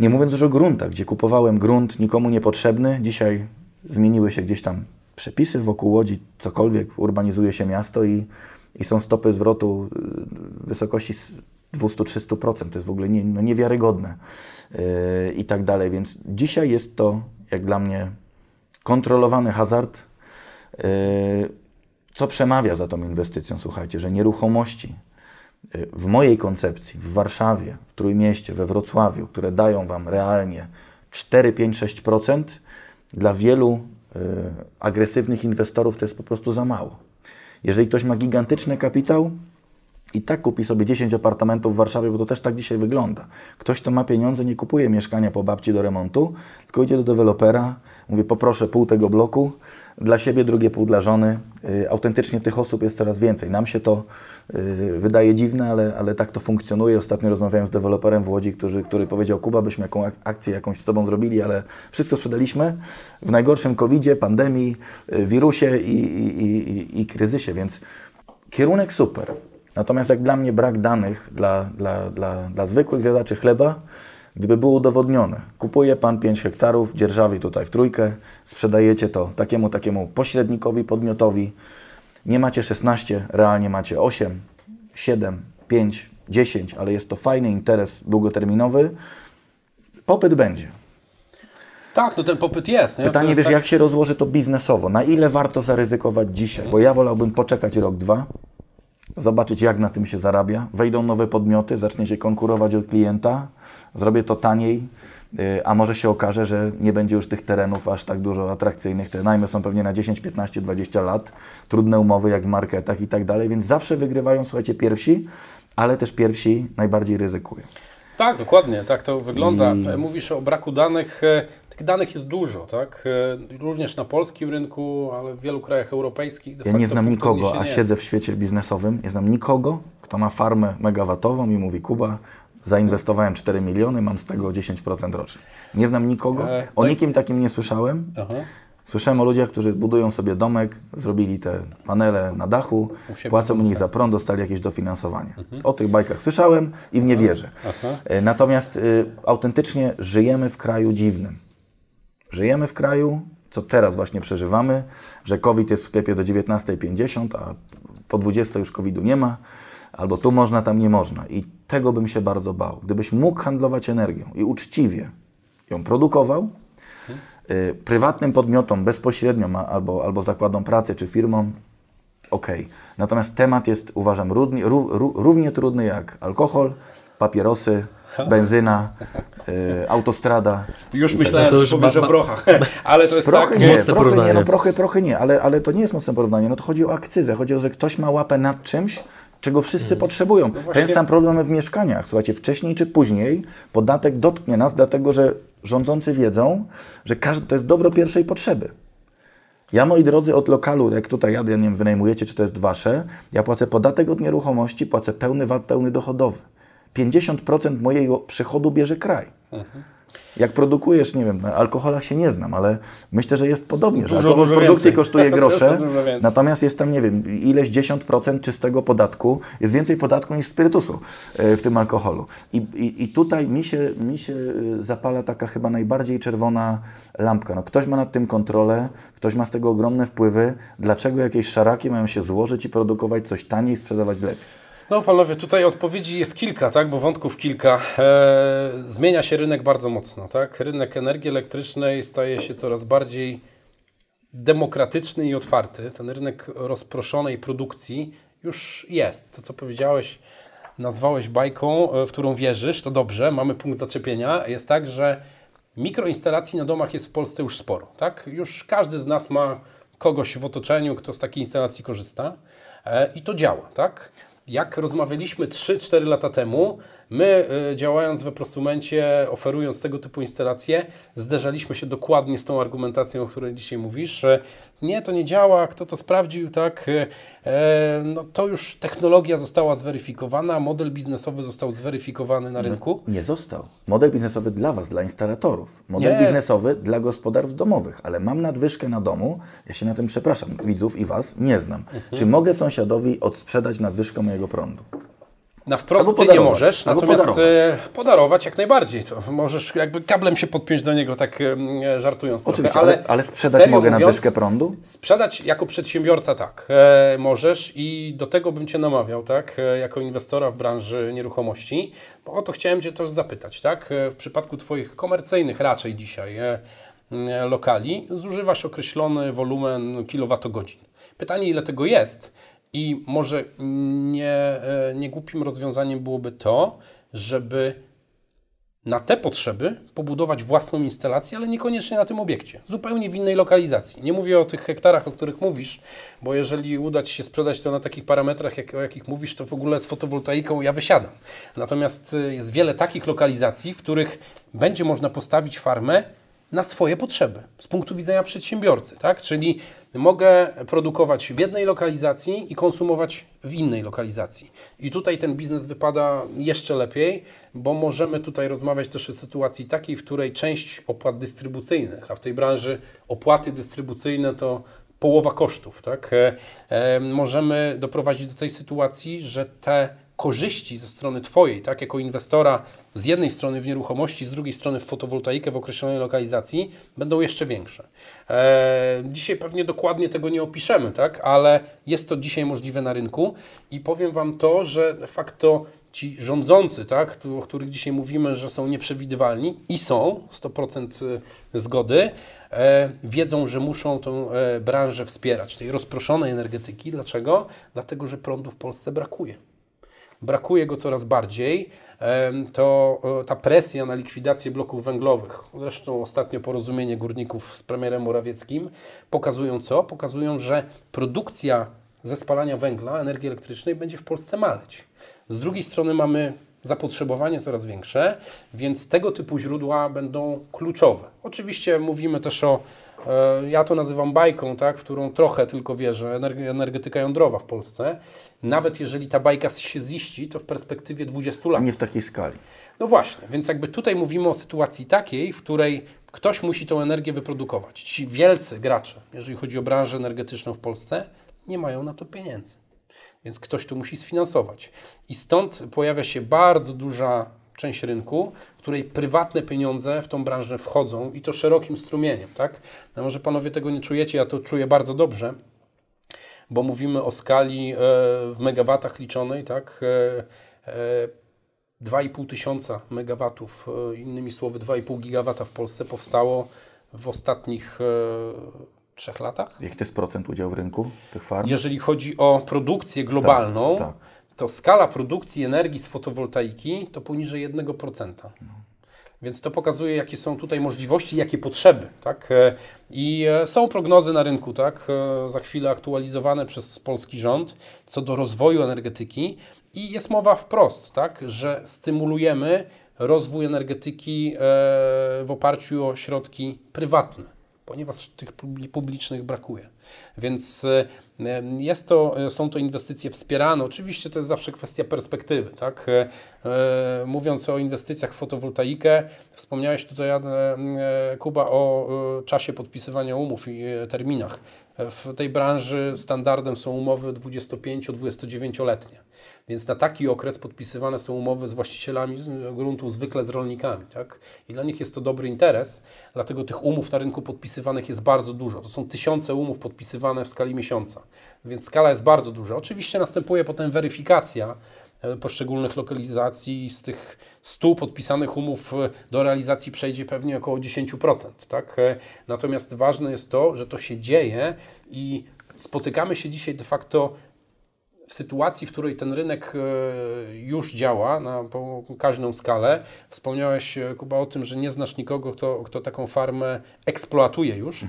[SPEAKER 3] nie mówiąc już o gruntach, gdzie kupowałem grunt nikomu niepotrzebny. Dzisiaj zmieniły się gdzieś tam przepisy wokół Łodzi, cokolwiek, urbanizuje się miasto i, i są stopy zwrotu w wysokości 200-300%. To jest w ogóle nie, no niewiarygodne yy, i tak dalej. Więc dzisiaj jest to, jak dla mnie, kontrolowany hazard, yy, co przemawia za tą inwestycją, słuchajcie, że nieruchomości, w mojej koncepcji, w Warszawie, w Trójmieście, we Wrocławiu, które dają Wam realnie 4, 5, 6%, dla wielu y, agresywnych inwestorów to jest po prostu za mało. Jeżeli ktoś ma gigantyczny kapitał, i tak kupi sobie 10 apartamentów w Warszawie, bo to też tak dzisiaj wygląda. Ktoś, kto ma pieniądze, nie kupuje mieszkania po babci do remontu, tylko idzie do dewelopera, mówi poproszę pół tego bloku, dla siebie drugie pół dla żony. Y, autentycznie tych osób jest coraz więcej. Nam się to y, wydaje dziwne, ale, ale tak to funkcjonuje. Ostatnio rozmawiałem z deweloperem w Łodzi, który, który powiedział, Kuba, byśmy jaką akcję jakąś z Tobą zrobili, ale wszystko sprzedaliśmy w najgorszym COVID-zie, pandemii, y, wirusie i, i, i, i kryzysie, więc kierunek super. Natomiast jak dla mnie brak danych dla, dla, dla, dla zwykłych zjadaczy chleba, gdyby było udowodnione, kupuje Pan 5 hektarów dzierżawi tutaj w trójkę, sprzedajecie to takiemu, takiemu pośrednikowi, podmiotowi, nie macie 16, realnie macie 8, 7, 5, 10, ale jest to fajny interes długoterminowy, popyt będzie.
[SPEAKER 4] Tak, no ten popyt jest. Nie?
[SPEAKER 3] Pytanie,
[SPEAKER 4] jest
[SPEAKER 3] wiesz,
[SPEAKER 4] tak-
[SPEAKER 3] jak się rozłoży to biznesowo? Na ile warto zaryzykować dzisiaj? Bo ja wolałbym poczekać rok, dwa, zobaczyć jak na tym się zarabia. Wejdą nowe podmioty, zacznie się konkurować od klienta, zrobię to taniej, y, a może się okaże, że nie będzie już tych terenów aż tak dużo atrakcyjnych. Te najmy są pewnie na 10, 15, 20 lat, trudne umowy jak w marketach i tak dalej, więc zawsze wygrywają, słuchajcie, pierwsi, ale też pierwsi najbardziej ryzykują.
[SPEAKER 4] Tak, dokładnie, tak to wygląda.
[SPEAKER 3] I-
[SPEAKER 4] E, Mówisz o braku danych. Danych jest dużo, tak? E, Również na polskim rynku, ale w wielu krajach europejskich. De
[SPEAKER 3] Ja
[SPEAKER 4] facto
[SPEAKER 3] nie znam nikogo, a siedzę w świecie biznesowym, nie znam nikogo, kto ma farmę megawatową i mówi, Kuba, zainwestowałem 4 miliony, mam z tego 10% rocznie. Nie znam nikogo,
[SPEAKER 4] E,
[SPEAKER 3] o
[SPEAKER 4] no
[SPEAKER 3] nikim takim nie słyszałem.
[SPEAKER 4] Aha.
[SPEAKER 3] Słyszałem o ludziach, którzy budują sobie domek, zrobili te panele na dachu, płacą nich
[SPEAKER 4] domu,
[SPEAKER 3] za prąd, dostali jakieś dofinansowanie. O tych bajkach słyszałem i w nie wierzę.
[SPEAKER 4] Aha.
[SPEAKER 3] E, Natomiast y, autentycznie żyjemy w kraju dziwnym. Żyjemy w kraju, co teraz właśnie przeżywamy, że COVID jest w sklepie do 19.50, a po 20 już COVID-u nie ma, albo tu można, tam nie można. I tego bym się bardzo bał. Gdybyś mógł handlować energią i uczciwie ją produkował, y, prywatnym podmiotom bezpośrednio, albo, albo zakładom pracy czy firmom, okej. Natomiast temat jest, uważam, równie, ró, ró, równie trudny jak alkohol, papierosy, benzyna, *laughs* y, autostrada.
[SPEAKER 4] Już
[SPEAKER 3] i
[SPEAKER 4] myślałem,
[SPEAKER 1] to
[SPEAKER 4] że
[SPEAKER 1] już
[SPEAKER 4] powiesz
[SPEAKER 1] ba-
[SPEAKER 4] o prochach, *laughs* ale to jest
[SPEAKER 3] Prochy
[SPEAKER 4] tak...
[SPEAKER 3] nie,
[SPEAKER 1] mocne
[SPEAKER 3] prochy nie,
[SPEAKER 1] porównanie.
[SPEAKER 3] no prochy, prochy nie, ale, ale to nie jest mocne porównanie. No to chodzi o akcyzę, chodzi o to, że ktoś ma łapę nad czymś, czego wszyscy potrzebują.
[SPEAKER 4] No właśnie-
[SPEAKER 3] Ten sam problem w mieszkaniach. Słuchajcie, wcześniej czy później podatek dotknie nas, dlatego że rządzący wiedzą, że każdy, to jest dobro pierwszej potrzeby. Ja, moi drodzy, od lokalu, jak tutaj jadę, nie wiem, wynajmujecie, czy to jest wasze, ja płacę podatek od nieruchomości, płacę pełny VAT, pełny dochodowy. 50% mojego przychodu bierze kraj. Jak produkujesz, nie wiem, na alkoholach się nie znam, ale myślę, że jest podobnie, że
[SPEAKER 4] Dużo,
[SPEAKER 3] alkohol w
[SPEAKER 4] dużo
[SPEAKER 3] produkcji kosztuje *laughs* grosze, natomiast jest tam, nie wiem, ileś 10% czystego podatku, jest więcej podatku niż spirytusu e, w tym alkoholu. I, i, i tutaj mi się, mi się e, zapala taka chyba najbardziej czerwona lampka. No, ktoś ma nad tym kontrolę, ktoś ma z tego ogromne wpływy. Dlaczego jakieś szaraki mają się złożyć i produkować coś taniej, sprzedawać lepiej?
[SPEAKER 4] No panowie, tutaj odpowiedzi jest kilka, tak, bo wątków kilka. E, zmienia się rynek bardzo mocno, tak? Rynek energii elektrycznej staje się coraz bardziej demokratyczny i otwarty. Ten rynek rozproszonej produkcji już jest. To, co powiedziałeś, nazwałeś bajką, e, w którą wierzysz, to dobrze, mamy punkt zaczepienia. Jest tak, że mikroinstalacji na domach jest w Polsce już sporo, tak? Już każdy z nas ma kogoś w otoczeniu, kto z takiej instalacji korzysta e, i to działa, tak? Jak rozmawialiśmy 3-4 lata temu, my y, działając we prosumencie, oferując tego typu instalacje, zderzaliśmy się dokładnie z tą argumentacją, o której dzisiaj mówisz, że nie, to nie działa, kto to sprawdził, tak? E, no to już technologia została zweryfikowana, model biznesowy został zweryfikowany na rynku.
[SPEAKER 3] Nie został. Model biznesowy dla Was, dla instalatorów. Model
[SPEAKER 4] Nie.
[SPEAKER 3] biznesowy dla gospodarstw domowych. Ale mam nadwyżkę na domu. Ja się na tym przepraszam, widzów i Was nie znam.
[SPEAKER 4] Mhm.
[SPEAKER 3] Czy mogę sąsiadowi odsprzedać nadwyżkę mojego prądu?
[SPEAKER 4] Na wprost ty nie możesz, natomiast
[SPEAKER 3] podarować.
[SPEAKER 4] podarować. podarować jak najbardziej. To możesz jakby kablem się podpiąć do niego, tak em, żartując
[SPEAKER 3] Oczywiście,
[SPEAKER 4] trochę.
[SPEAKER 3] ale, ale sprzedać mogę
[SPEAKER 4] mówiąc,
[SPEAKER 3] nadwyżkę prądu?
[SPEAKER 4] Sprzedać jako przedsiębiorca tak, e, możesz i do tego bym Cię namawiał, tak, e, jako inwestora w branży nieruchomości, bo o to chciałem Cię też zapytać, tak, e, w przypadku Twoich komercyjnych raczej dzisiaj e, e, lokali zużywasz określony wolumen kilowatogodzin. Pytanie, ile tego jest i może nie, e, nie głupim rozwiązaniem byłoby to, żeby na te potrzeby pobudować własną instalację, ale niekoniecznie na tym obiekcie, zupełnie w innej lokalizacji. Nie mówię o tych hektarach, o których mówisz, bo jeżeli uda Ci się sprzedać to na takich parametrach, jak, o jakich mówisz, to w ogóle z fotowoltaiką ja wysiadam. Natomiast y, jest wiele takich lokalizacji, w których będzie można postawić farmę na swoje potrzeby z punktu widzenia przedsiębiorcy, tak? Czyli mogę produkować w jednej lokalizacji i konsumować w innej lokalizacji. I tutaj ten biznes wypada jeszcze lepiej, bo możemy tutaj rozmawiać też o sytuacji takiej, w której część opłat dystrybucyjnych, a w tej branży opłaty dystrybucyjne to połowa kosztów, tak? E, e, możemy doprowadzić do tej sytuacji, że te korzyści ze strony Twojej, tak, jako inwestora z jednej strony w nieruchomości, z drugiej strony w fotowoltaikę w określonej lokalizacji, będą jeszcze większe. E, dzisiaj pewnie dokładnie tego nie opiszemy, tak, ale jest to dzisiaj możliwe na rynku i powiem Wam to, że de facto ci rządzący, tak, o których dzisiaj mówimy, że są nieprzewidywalni i są, 100% zgody, e, wiedzą, że muszą tę e, branżę wspierać, tej rozproszonej energetyki. Dlaczego? Dlatego, że prądu w Polsce brakuje brakuje go coraz bardziej, to e, ta presja na likwidację bloków węglowych, zresztą ostatnio porozumienie górników z premierem Morawieckim, pokazują co? Pokazują, że produkcja ze spalania węgla, energii elektrycznej będzie w Polsce maleć. Z drugiej strony mamy zapotrzebowanie coraz większe, więc tego typu źródła będą kluczowe. Oczywiście mówimy też o, e, ja to nazywam bajką, tak, w którą trochę tylko wierzę, energe- energetyka jądrowa w Polsce. Nawet jeżeli ta bajka się ziści, to w perspektywie 20 lat.
[SPEAKER 3] Nie w takiej skali.
[SPEAKER 4] No właśnie, więc jakby tutaj mówimy o sytuacji takiej, w której ktoś musi tą energię wyprodukować. Ci wielcy gracze, jeżeli chodzi o branżę energetyczną w Polsce, nie mają na to pieniędzy. Więc ktoś to musi sfinansować. I stąd pojawia się bardzo duża część rynku, w której prywatne pieniądze w tą branżę wchodzą i to szerokim strumieniem, tak? No może panowie tego nie czujecie, ja to czuję bardzo dobrze, bo mówimy o skali e, w megawatach liczonej, tak? E, e, 2,5 tysiąca megawatów, e, innymi słowy 2,5 gigawata w Polsce powstało w ostatnich e, trzech latach.
[SPEAKER 3] Jaki to jest procent udziału w rynku tych farm?
[SPEAKER 4] Jeżeli chodzi o produkcję globalną,
[SPEAKER 3] tak.
[SPEAKER 4] to skala produkcji energii z fotowoltaiki to poniżej 1%. Więc to pokazuje, jakie są tutaj możliwości, jakie potrzeby. Tak? E, I e, są prognozy na rynku, tak? e, za chwilę aktualizowane przez polski rząd, co do rozwoju energetyki. I jest mowa wprost, tak? że stymulujemy rozwój energetyki w oparciu o środki prywatne, ponieważ tych publi- publicznych brakuje. Więc jest to, e, są to inwestycje wspierane. Oczywiście to jest zawsze kwestia perspektywy. Tak? E, e, Mówiąc o inwestycjach w fotowoltaikę, wspomniałeś tutaj, Kuba, o czasie podpisywania umów i terminach. W tej branży standardem są umowy 25-29-letnie. Więc na taki okres podpisywane są umowy z właścicielami gruntów, zwykle z rolnikami. Tak? I dla nich jest to dobry interes, dlatego tych umów na rynku podpisywanych jest bardzo dużo. To są tysiące umów podpisywane w skali miesiąca, więc skala jest bardzo duża. Oczywiście następuje potem weryfikacja e, poszczególnych lokalizacji z tych 100 podpisanych umów e, do realizacji przejdzie pewnie około 10%. Tak? E, Natomiast ważne jest to, że to się dzieje i spotykamy się dzisiaj de facto w sytuacji, w której ten rynek e, już działa na pokaźną skalę, wspomniałeś, e, Kuba, o tym, że nie znasz nikogo, kto, kto taką farmę eksploatuje już.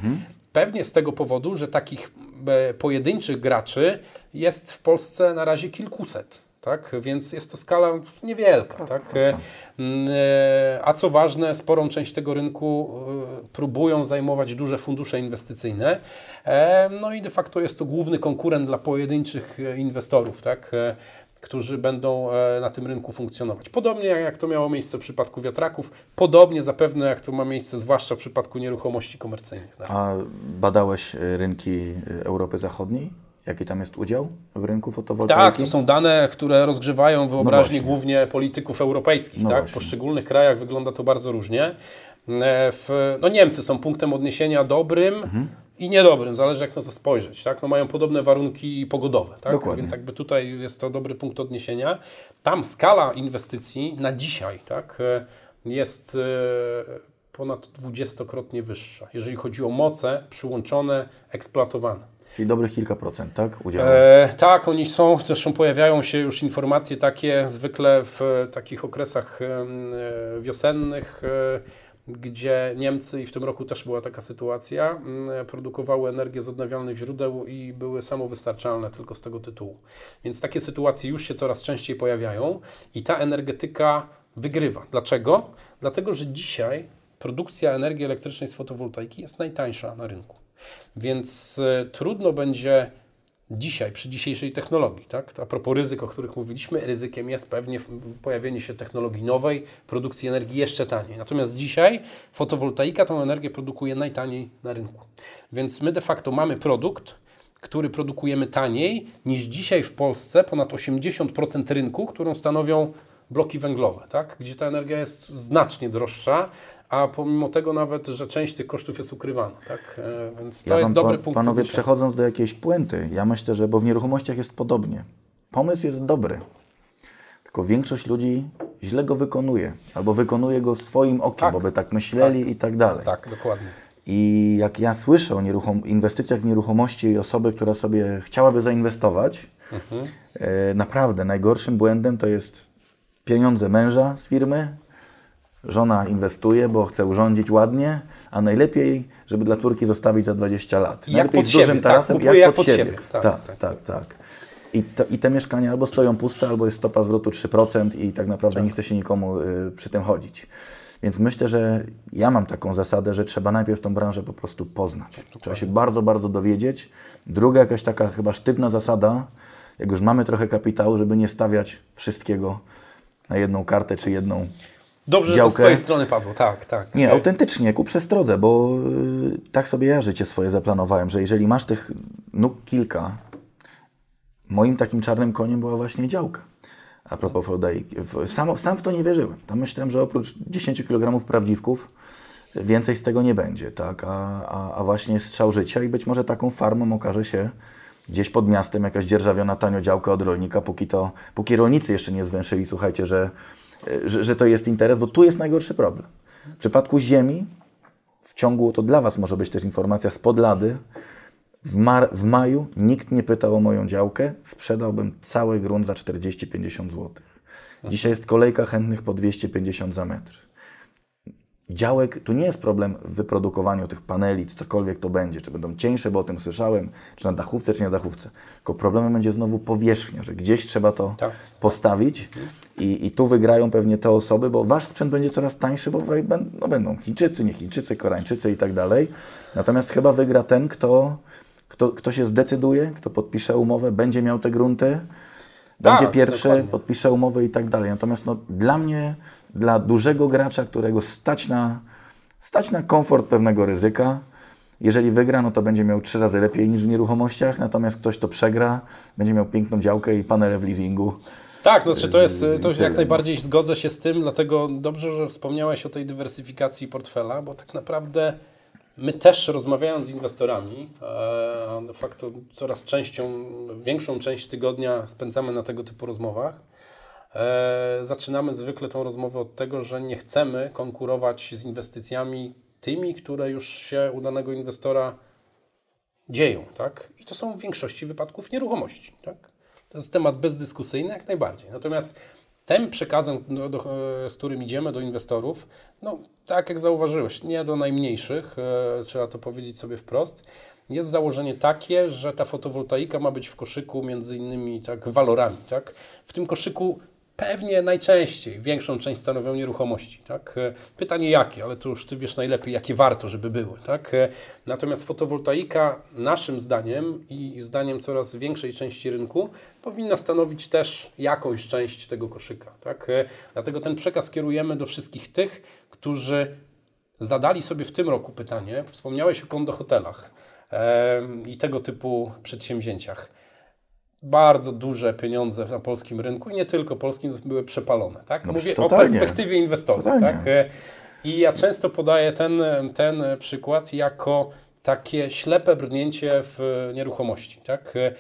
[SPEAKER 4] Pewnie z tego powodu, że takich e, pojedynczych graczy jest w Polsce na razie kilkuset. Tak? Więc jest to skala niewielka. Tak? E, mm, e, A co ważne, sporą część tego rynku e, próbują zajmować duże fundusze inwestycyjne. E, No i de facto jest to główny konkurent dla pojedynczych e, inwestorów, tak? e, którzy będą e, na tym rynku funkcjonować. Podobnie jak- to miało miejsce w przypadku wiatraków, podobnie zapewne jak to ma miejsce zwłaszcza w przypadku nieruchomości komercyjnych. Tak?
[SPEAKER 3] A badałeś rynki Europy Zachodniej? Jaki tam jest udział w rynku fotowoltaiki?
[SPEAKER 4] Tak, to są dane, które rozgrzewają wyobraźnię
[SPEAKER 3] właśnie.
[SPEAKER 4] głównie polityków europejskich.
[SPEAKER 3] No
[SPEAKER 4] tak?
[SPEAKER 3] właśnie.
[SPEAKER 4] W poszczególnych krajach wygląda to bardzo różnie. E, W, no Niemcy są punktem odniesienia dobrym
[SPEAKER 3] Mhm.
[SPEAKER 4] i niedobrym, zależy jak na to spojrzeć. Tak? No mają podobne warunki pogodowe, tak?
[SPEAKER 3] Dokładnie.
[SPEAKER 4] więc jakby tutaj jest to dobry punkt odniesienia. Tam skala inwestycji na dzisiaj tak? e, jest e, ponad dwudziestokrotnie wyższa, jeżeli chodzi o moce przyłączone, eksploatowane.
[SPEAKER 3] Czyli dobrych kilka procent, tak? Udziału.
[SPEAKER 4] E, tak, oni są, zresztą pojawiają się już informacje takie zwykle w e, takich okresach e, wiosennych, e, gdzie Niemcy, i w tym roku też była taka sytuacja, produkowały energię z odnawialnych źródeł i były samowystarczalne tylko z tego tytułu. Więc takie sytuacje już się coraz częściej pojawiają i ta energetyka wygrywa. Dlaczego? Dlatego, że dzisiaj produkcja energii elektrycznej z fotowoltaiki jest najtańsza na rynku. Więc e, trudno będzie dzisiaj, przy dzisiejszej technologii, tak? A propos ryzyk, o których mówiliśmy, ryzykiem jest pewnie pojawienie się technologii nowej, produkcji energii jeszcze taniej. Natomiast dzisiaj fotowoltaika tą energię produkuje najtaniej na rynku. Więc my de facto mamy produkt, który produkujemy taniej niż dzisiaj w Polsce ponad 80% rynku, którą stanowią bloki węglowe, tak? gdzie ta energia jest znacznie droższa, a pomimo tego nawet, że część tych kosztów jest ukrywana. Tak? E, Więc to
[SPEAKER 3] Ja
[SPEAKER 4] jest dobry
[SPEAKER 3] pa-
[SPEAKER 4] punkt
[SPEAKER 3] Panowie, przechodząc do jakiejś puenty, ja myślę, że, bo w nieruchomościach jest podobnie. Pomysł jest dobry. tylko większość ludzi źle go wykonuje, albo wykonuje go swoim okiem,
[SPEAKER 4] Tak.
[SPEAKER 3] bo by tak myśleli i tak dalej.
[SPEAKER 4] Tak, dokładnie.
[SPEAKER 3] I jak ja słyszę o nieruchom- inwestycjach w nieruchomości i osoby, która sobie chciałaby zainwestować, e, naprawdę najgorszym błędem to jest pieniądze męża z firmy. Żona inwestuje, bo chce urządzić ładnie, a najlepiej, żeby dla córki zostawić za 20 lat.
[SPEAKER 4] Jak
[SPEAKER 3] najlepiej
[SPEAKER 4] pod
[SPEAKER 3] z dużym
[SPEAKER 4] siebie, tak,
[SPEAKER 3] tarasem,
[SPEAKER 4] kupuje jak pod siebie.
[SPEAKER 3] Tak,
[SPEAKER 4] Tak,
[SPEAKER 3] tak, tak. tak. I, to, I te mieszkania albo stoją puste, albo jest stopa zwrotu 3% i tak naprawdę nie chce się nikomu y, przy tym chodzić. Więc myślę, że ja mam taką zasadę, że trzeba najpierw tą branżę po prostu poznać. Trzeba się bardzo, bardzo dowiedzieć. Druga jakaś taka chyba sztywna zasada, jak już mamy trochę kapitału, żeby nie stawiać wszystkiego na jedną kartę czy jedną.
[SPEAKER 4] Dobrze, że to z
[SPEAKER 3] Działkę.
[SPEAKER 4] Twojej strony padło. Tak, tak.
[SPEAKER 3] Nie, autentycznie, ku przestrodze, bo y, tak sobie ja życie swoje zaplanowałem, że jeżeli masz tych nóg kilka, moim takim czarnym koniem była właśnie działka. A propos Frodaiki. Sam, sam w to nie wierzyłem. Tam myślałem, że oprócz 10 kg prawdziwków więcej z tego nie będzie, tak? A, a, a właśnie strzał życia i być może taką farmą okaże się gdzieś pod miastem jakaś dzierżawiona tanio działka od rolnika, póki to, póki rolnicy jeszcze nie zwęszyli, słuchajcie, że, że, że to jest interes, bo tu jest najgorszy problem. W przypadku ziemi, w ciągu, to dla Was może być też informacja spod lady, w, mar, w maju nikt nie pytał o moją działkę, sprzedałbym cały grunt za 40-50 zł. Dzisiaj jest kolejka chętnych po 250 za metr. Działek, tu nie jest problem w wyprodukowaniu tych paneli, czy cokolwiek to będzie, czy będą cieńsze, bo o tym słyszałem, czy na dachówce, czy nie na dachówce. Tylko problemem będzie znowu powierzchnia, że gdzieś trzeba to
[SPEAKER 4] Tak.
[SPEAKER 3] postawić i, i tu wygrają pewnie te osoby, bo wasz sprzęt będzie coraz tańszy, bo no, będą Chińczycy, nie Chińczycy, Koreańczycy i tak dalej. Natomiast chyba wygra ten, kto, kto, kto się zdecyduje, kto podpisze umowę, będzie miał te grunty, będzie
[SPEAKER 4] Tak,
[SPEAKER 3] pierwszy,
[SPEAKER 4] dokładnie.
[SPEAKER 3] podpisze umowę i tak dalej. Natomiast no, dla mnie, dla dużego gracza, którego stać na, stać na komfort pewnego ryzyka, jeżeli wygra, no to będzie miał trzy razy lepiej niż w nieruchomościach, natomiast ktoś, kto przegra, będzie miał piękną działkę i panele w leasingu.
[SPEAKER 4] Tak, no, czy to jest, to
[SPEAKER 3] tyle.
[SPEAKER 4] jak najbardziej zgodzę się z tym, dlatego dobrze, że wspomniałeś o tej dywersyfikacji portfela, bo tak naprawdę my też rozmawiając z inwestorami, e, de facto coraz częścią, większą część tygodnia spędzamy na tego typu rozmowach, zaczynamy zwykle tą rozmowę od tego, że nie chcemy konkurować z inwestycjami tymi, które już się u danego inwestora dzieją, tak? I to są w większości wypadków nieruchomości, tak? To jest temat bezdyskusyjny jak najbardziej. Natomiast tym przekazem, no, do, e, z którym idziemy do inwestorów, no tak jak zauważyłeś, nie do najmniejszych, e, trzeba to powiedzieć sobie wprost, jest założenie takie, że ta fotowoltaika ma być w koszyku między innymi tak walorami, tak? W tym koszyku pewnie najczęściej większą część stanowią nieruchomości, tak? E, Pytanie jakie, ale to już Ty wiesz najlepiej, jakie warto, żeby były, tak? E, Natomiast fotowoltaika naszym zdaniem i zdaniem coraz większej części rynku powinna stanowić też jakąś część tego koszyka, tak? E, Dlatego ten przekaz kierujemy do wszystkich tych, którzy zadali sobie w tym roku pytanie, wspomniałeś o kondohotelach i tego typu przedsięwzięciach. Bardzo duże pieniądze na polskim rynku i nie tylko polskim były przepalone. Tak?
[SPEAKER 3] No
[SPEAKER 4] Mówię
[SPEAKER 3] totalnie.
[SPEAKER 4] o perspektywie inwestorów.
[SPEAKER 3] Totalnie.
[SPEAKER 4] Tak? E, I ja często podaję ten, ten przykład jako takie ślepe brnięcie w nieruchomości. Tak? E,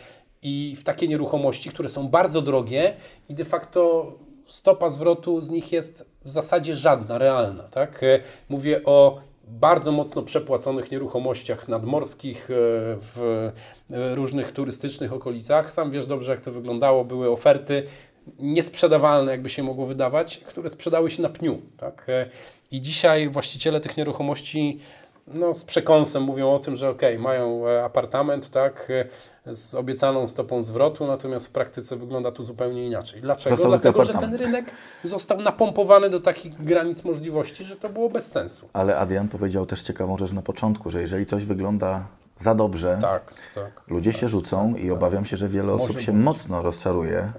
[SPEAKER 4] I w takie nieruchomości, które są bardzo drogie i de facto stopa zwrotu z nich jest w zasadzie żadna, realna. Tak? E, Mówię o bardzo mocno przepłaconych nieruchomościach nadmorskich e, w e, różnych turystycznych okolicach. Sam wiesz dobrze, jak to wyglądało. Były oferty niesprzedawalne, jakby się mogło wydawać, które sprzedały się na pniu. Tak? E, I dzisiaj właściciele tych nieruchomości no, z przekąsem mówią o tym, że ok, mają e, apartament tak, e, z obiecaną stopą zwrotu, natomiast w praktyce wygląda to zupełnie inaczej. Dlaczego?
[SPEAKER 3] Został
[SPEAKER 4] Dlatego, że ten rynek został napompowany do takich granic możliwości, że to było bez sensu.
[SPEAKER 3] Ale Adrian powiedział też ciekawą rzecz na początku, że jeżeli coś wygląda za dobrze,
[SPEAKER 4] Tak, tak.
[SPEAKER 3] ludzie się rzucą i obawiam się, że wiele osób się mocno rozczaruje.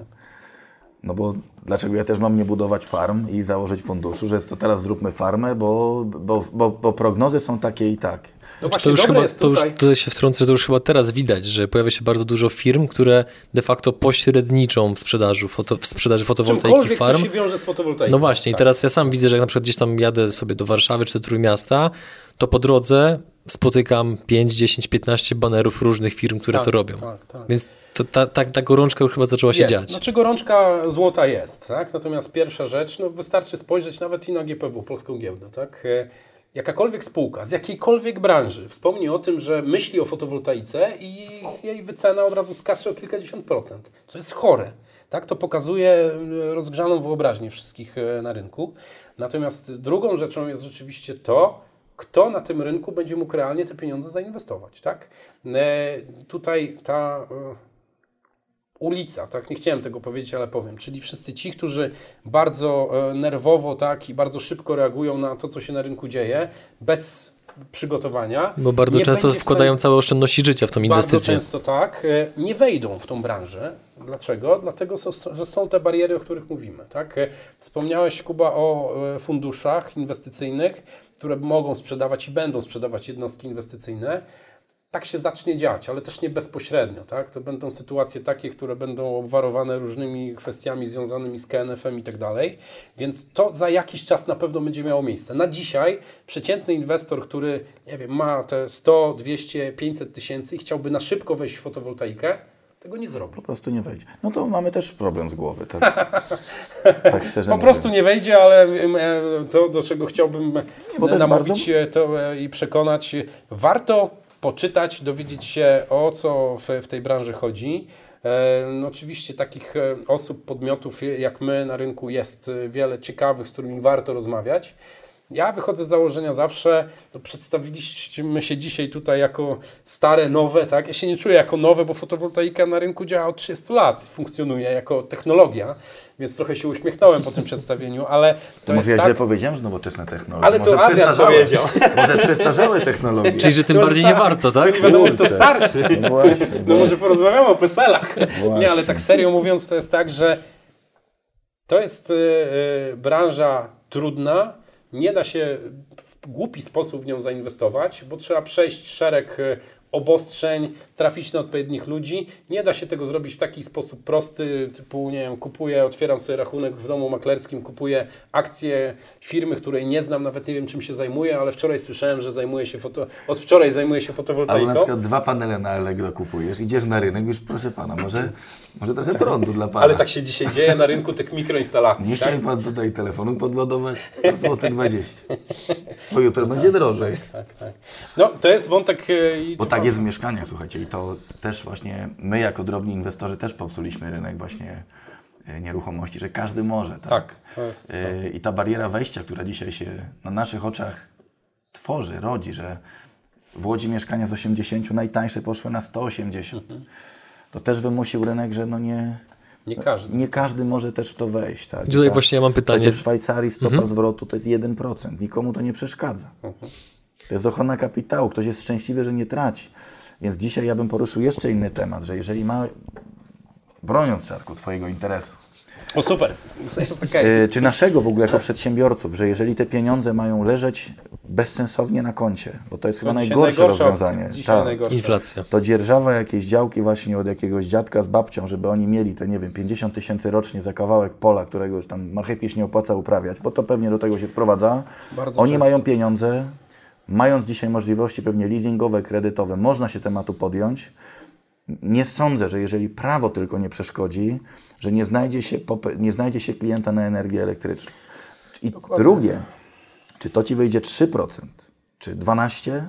[SPEAKER 3] No bo dlaczego ja też mam nie budować farm i założyć funduszu, że to teraz zróbmy farmę, bo, bo, bo, bo prognozy są takie i takie.
[SPEAKER 4] No
[SPEAKER 1] To
[SPEAKER 4] właśnie
[SPEAKER 1] już
[SPEAKER 4] dobre
[SPEAKER 1] chyba, to już
[SPEAKER 4] tutaj.
[SPEAKER 1] się wtrącę, że to już chyba teraz widać, że pojawia się bardzo dużo firm, które de facto pośredniczą w sprzedaży, foto, w sprzedaży fotowoltaiki farm.
[SPEAKER 4] się wiąże z fotowoltaiką.
[SPEAKER 1] No właśnie, i
[SPEAKER 4] Tak.
[SPEAKER 1] teraz ja sam widzę, że jak na przykład gdzieś tam jadę sobie do Warszawy czy do Trójmiasta, to po drodze spotykam 5, 10, 15 banerów różnych firm, które
[SPEAKER 4] Tak,
[SPEAKER 1] to robią.
[SPEAKER 4] tak, tak.
[SPEAKER 1] Więc to, ta, ta, ta gorączka już chyba zaczęła się
[SPEAKER 4] jest.
[SPEAKER 1] dziać.
[SPEAKER 4] Znaczy gorączka złota jest, tak? Natomiast pierwsza rzecz, no wystarczy spojrzeć nawet i na GPW, Polską Giełdę, tak? E, Jakakolwiek spółka z jakiejkolwiek branży wspomni o tym, że myśli o fotowoltaice i jej wycena od razu skacze o kilkadziesiąt procent, co jest chore. Tak, to pokazuje e, rozgrzaną wyobraźnię wszystkich e, na rynku. Natomiast drugą rzeczą jest rzeczywiście to, kto na tym rynku będzie mógł realnie te pieniądze zainwestować. Tak? E, tutaj ta e, ulica, tak, nie chciałem tego powiedzieć, ale powiem, czyli wszyscy ci, którzy bardzo e, nerwowo, tak, i bardzo szybko reagują na to, co się na rynku dzieje, bez przygotowania.
[SPEAKER 1] Bo bardzo często wkładają całe oszczędności życia w tą
[SPEAKER 4] bardzo
[SPEAKER 1] inwestycję.
[SPEAKER 4] często tak, nie wejdą w tą branżę. Dlaczego? Dlatego, że są te bariery, o których mówimy. Tak? Wspomniałeś, Kuba, o funduszach inwestycyjnych, które mogą sprzedawać i będą sprzedawać jednostki inwestycyjne. Tak się zacznie dziać, ale też nie bezpośrednio. Tak? To będą sytuacje takie, które będą obwarowane różnymi kwestiami związanymi z KNF-em i tak dalej. Więc to za jakiś czas na pewno będzie miało miejsce. Na dzisiaj przeciętny inwestor, który nie wiem, ma te 100, 200, 500 tysięcy i chciałby na szybko wejść w fotowoltaikę, tego nie zrobi.
[SPEAKER 3] Po prostu nie wejdzie. No to mamy też problem z głowy, tak? *laughs* tak szczerze
[SPEAKER 4] Po
[SPEAKER 3] mówiąc.
[SPEAKER 4] prostu nie wejdzie, ale to, do czego chciałbym
[SPEAKER 3] jest
[SPEAKER 4] namówić e, to e, i przekonać, warto poczytać, dowiedzieć się o co w, w tej branży chodzi. E, no oczywiście takich e, osób, podmiotów jak my na rynku jest wiele ciekawych, z którymi warto rozmawiać. Ja wychodzę z założenia zawsze, no przedstawiliśmy się dzisiaj tutaj jako stare, nowe, tak? Ja się nie czuję jako nowe, bo fotowoltaika na rynku działa od 30 lat, funkcjonuje jako technologia, więc trochę się uśmiechnąłem po tym przedstawieniu, ale to,
[SPEAKER 3] To może
[SPEAKER 4] jest
[SPEAKER 3] ja źle
[SPEAKER 4] tak...
[SPEAKER 3] powiedziałem, że nowoczesne technologie.
[SPEAKER 4] Ale to
[SPEAKER 3] Może
[SPEAKER 4] Adrian
[SPEAKER 3] przestarzałe-
[SPEAKER 4] powiedział. *laughs*
[SPEAKER 3] Może przestarzałe technologie.
[SPEAKER 1] Czyli, że tym
[SPEAKER 4] Może
[SPEAKER 1] bardziej
[SPEAKER 4] tak.
[SPEAKER 1] nie warto, tak?
[SPEAKER 4] Nie wiadomo,
[SPEAKER 3] Kurczę.
[SPEAKER 4] starszy.
[SPEAKER 3] No właśnie,
[SPEAKER 4] No może porozmawiamy o PESEL-ach.
[SPEAKER 3] Właśnie.
[SPEAKER 4] Nie, ale tak serio mówiąc, to jest tak, że to jest y, y, branża trudna. Nie da się w głupi sposób w nią zainwestować, bo trzeba przejść szereg y, obostrzeń, trafić na odpowiednich ludzi. Nie da się tego zrobić w taki sposób prosty, typu, nie wiem, kupuję, otwieram sobie rachunek w domu maklerskim, kupuję akcje firmy, której nie znam, nawet nie wiem czym się zajmuje, ale wczoraj słyszałem, że zajmuje się foto... od wczoraj zajmuje się fotowoltaiką.
[SPEAKER 3] na przykład dwa panele na Allegro kupujesz, idziesz na rynek, już proszę pana, może, może trochę prądu dla pana.
[SPEAKER 4] Ale tak się dzisiaj dzieje na rynku tych mikroinstalacji.
[SPEAKER 3] Nie
[SPEAKER 4] tak?
[SPEAKER 3] chciał pan tutaj telefonu podładować? Złoty 20. Bo jutro będzie drożej.
[SPEAKER 4] Tak, tak. No, to jest wątek... e,
[SPEAKER 3] Bo tak jest w mieszkaniach, słuchajcie, i to też właśnie my jako drobni inwestorzy też popsuliśmy rynek właśnie e, nieruchomości, że każdy może. Tak.
[SPEAKER 4] Tak, to jest to.
[SPEAKER 3] E, I ta bariera wejścia, która dzisiaj się na naszych oczach tworzy, rodzi, że w Łodzi mieszkania z 80 najtańsze poszły na 180.
[SPEAKER 4] Mhm.
[SPEAKER 3] To też wymusił rynek, że no nie,
[SPEAKER 4] Nie każdy.
[SPEAKER 3] nie każdy może też w to wejść. Tak?
[SPEAKER 1] Tutaj
[SPEAKER 3] Ta-
[SPEAKER 1] właśnie ja mam pytanie.
[SPEAKER 3] W Szwajcarii stopa zwrotu to jest 1%. Nikomu to nie przeszkadza. To jest ochrona kapitału. Ktoś jest szczęśliwy, że nie traci. Więc dzisiaj ja bym poruszył jeszcze inny temat, że jeżeli ma, broniąc Czarku Twojego interesu,
[SPEAKER 4] O super, okej.
[SPEAKER 3] e, czy naszego w ogóle jako przedsiębiorców, że jeżeli te pieniądze mają leżeć bezsensownie na koncie, bo to jest chyba
[SPEAKER 4] dzisiaj
[SPEAKER 3] najgorsze rozwiązanie. Tak.
[SPEAKER 4] najgorsza.
[SPEAKER 1] Inflacja.
[SPEAKER 3] To dzierżawa jakiejś działki właśnie od jakiegoś dziadka z babcią, żeby oni mieli te, nie wiem, 50 tysięcy rocznie za kawałek pola, którego już tam marchewki się nie opłaca uprawiać, bo to pewnie do tego się wprowadza.
[SPEAKER 4] Bardzo
[SPEAKER 3] oni
[SPEAKER 4] często.
[SPEAKER 3] mają pieniądze, mając dzisiaj możliwości pewnie leasingowe, kredytowe, można się tematu podjąć. Nie sądzę, że jeżeli prawo tylko nie przeszkodzi, że nie znajdzie się, nie znajdzie się klienta na energię elektryczną. I drugie, czy to Ci wyjdzie 3%, czy 12%,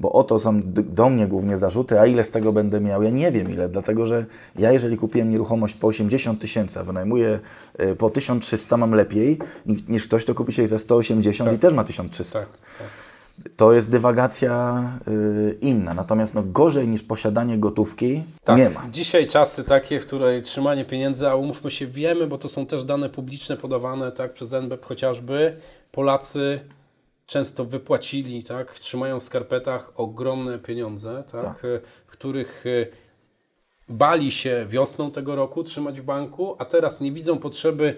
[SPEAKER 3] bo o to są do mnie głównie zarzuty, a ile z tego będę miał? Ja nie wiem ile, dlatego że ja jeżeli kupiłem nieruchomość po 80 tysięcy, a wynajmuję y, po 1300, mam lepiej ni- niż ktoś, kto kupi się za 180 i też ma 1300.
[SPEAKER 4] Tak, tak.
[SPEAKER 3] To jest dywagacja y, inna, natomiast no, gorzej niż posiadanie gotówki
[SPEAKER 4] Tak,
[SPEAKER 3] nie ma.
[SPEAKER 4] dzisiaj czasy takie, w której trzymanie pieniędzy, a umówmy się, wiemy, bo to są też dane publiczne podawane tak, przez NBP chociażby, Polacy często wypłacili, tak, trzymają w skarpetach ogromne pieniądze, tak,
[SPEAKER 3] Tak.
[SPEAKER 4] e, których e, bali się wiosną tego roku trzymać w banku, a teraz nie widzą potrzeby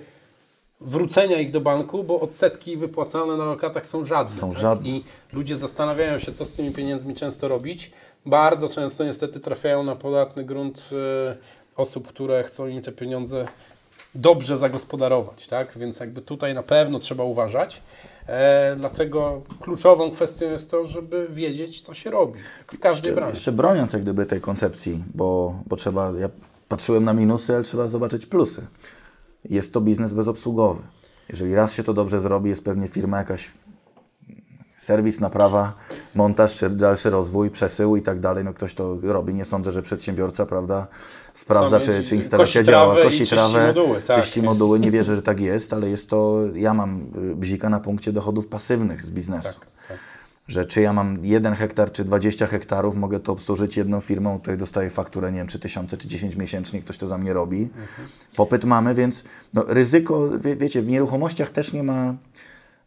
[SPEAKER 4] wrócenia ich do banku, bo odsetki wypłacane na lokatach są żadne.
[SPEAKER 3] Są
[SPEAKER 4] tak?
[SPEAKER 3] żadne.
[SPEAKER 4] I ludzie zastanawiają się, co z tymi pieniędzmi często robić. Bardzo często niestety trafiają na podatny grunt e, osób, które chcą im te pieniądze dobrze zagospodarować, tak? Więc jakby tutaj na pewno trzeba uważać. E, dlatego kluczową kwestią jest to, żeby wiedzieć, co się robi w każdej
[SPEAKER 3] jeszcze,
[SPEAKER 4] branży.
[SPEAKER 3] Jeszcze broniąc jak gdyby tej koncepcji, bo, bo trzeba, ja patrzyłem na minusy, ale trzeba zobaczyć plusy. Jest to biznes bezobsługowy. Jeżeli raz się to dobrze zrobi, jest pewnie firma jakaś, serwis, naprawa, montaż, czy dalszy rozwój, przesył i tak dalej, no ktoś to robi. Nie sądzę, że przedsiębiorca, prawda, sprawdza,
[SPEAKER 4] Sam
[SPEAKER 3] czy, czy instalacja
[SPEAKER 4] kosi
[SPEAKER 3] działa, kosi
[SPEAKER 4] czyści
[SPEAKER 3] trawę,
[SPEAKER 4] moduły, tak.
[SPEAKER 3] czyści moduły. Nie wierzę, że tak jest, ale jest to, ja mam y, bzika na punkcie dochodów pasywnych z biznesu.
[SPEAKER 4] Tak.
[SPEAKER 3] Że czy ja mam 1 hektar, czy 20 hektarów, mogę to obsłużyć jedną firmą, której dostaję fakturę, nie wiem, 3000 czy 10 miesięcznie, ktoś to za mnie robi. Popyt mamy, więc no, ryzyko, wie, wiecie, w nieruchomościach też nie ma,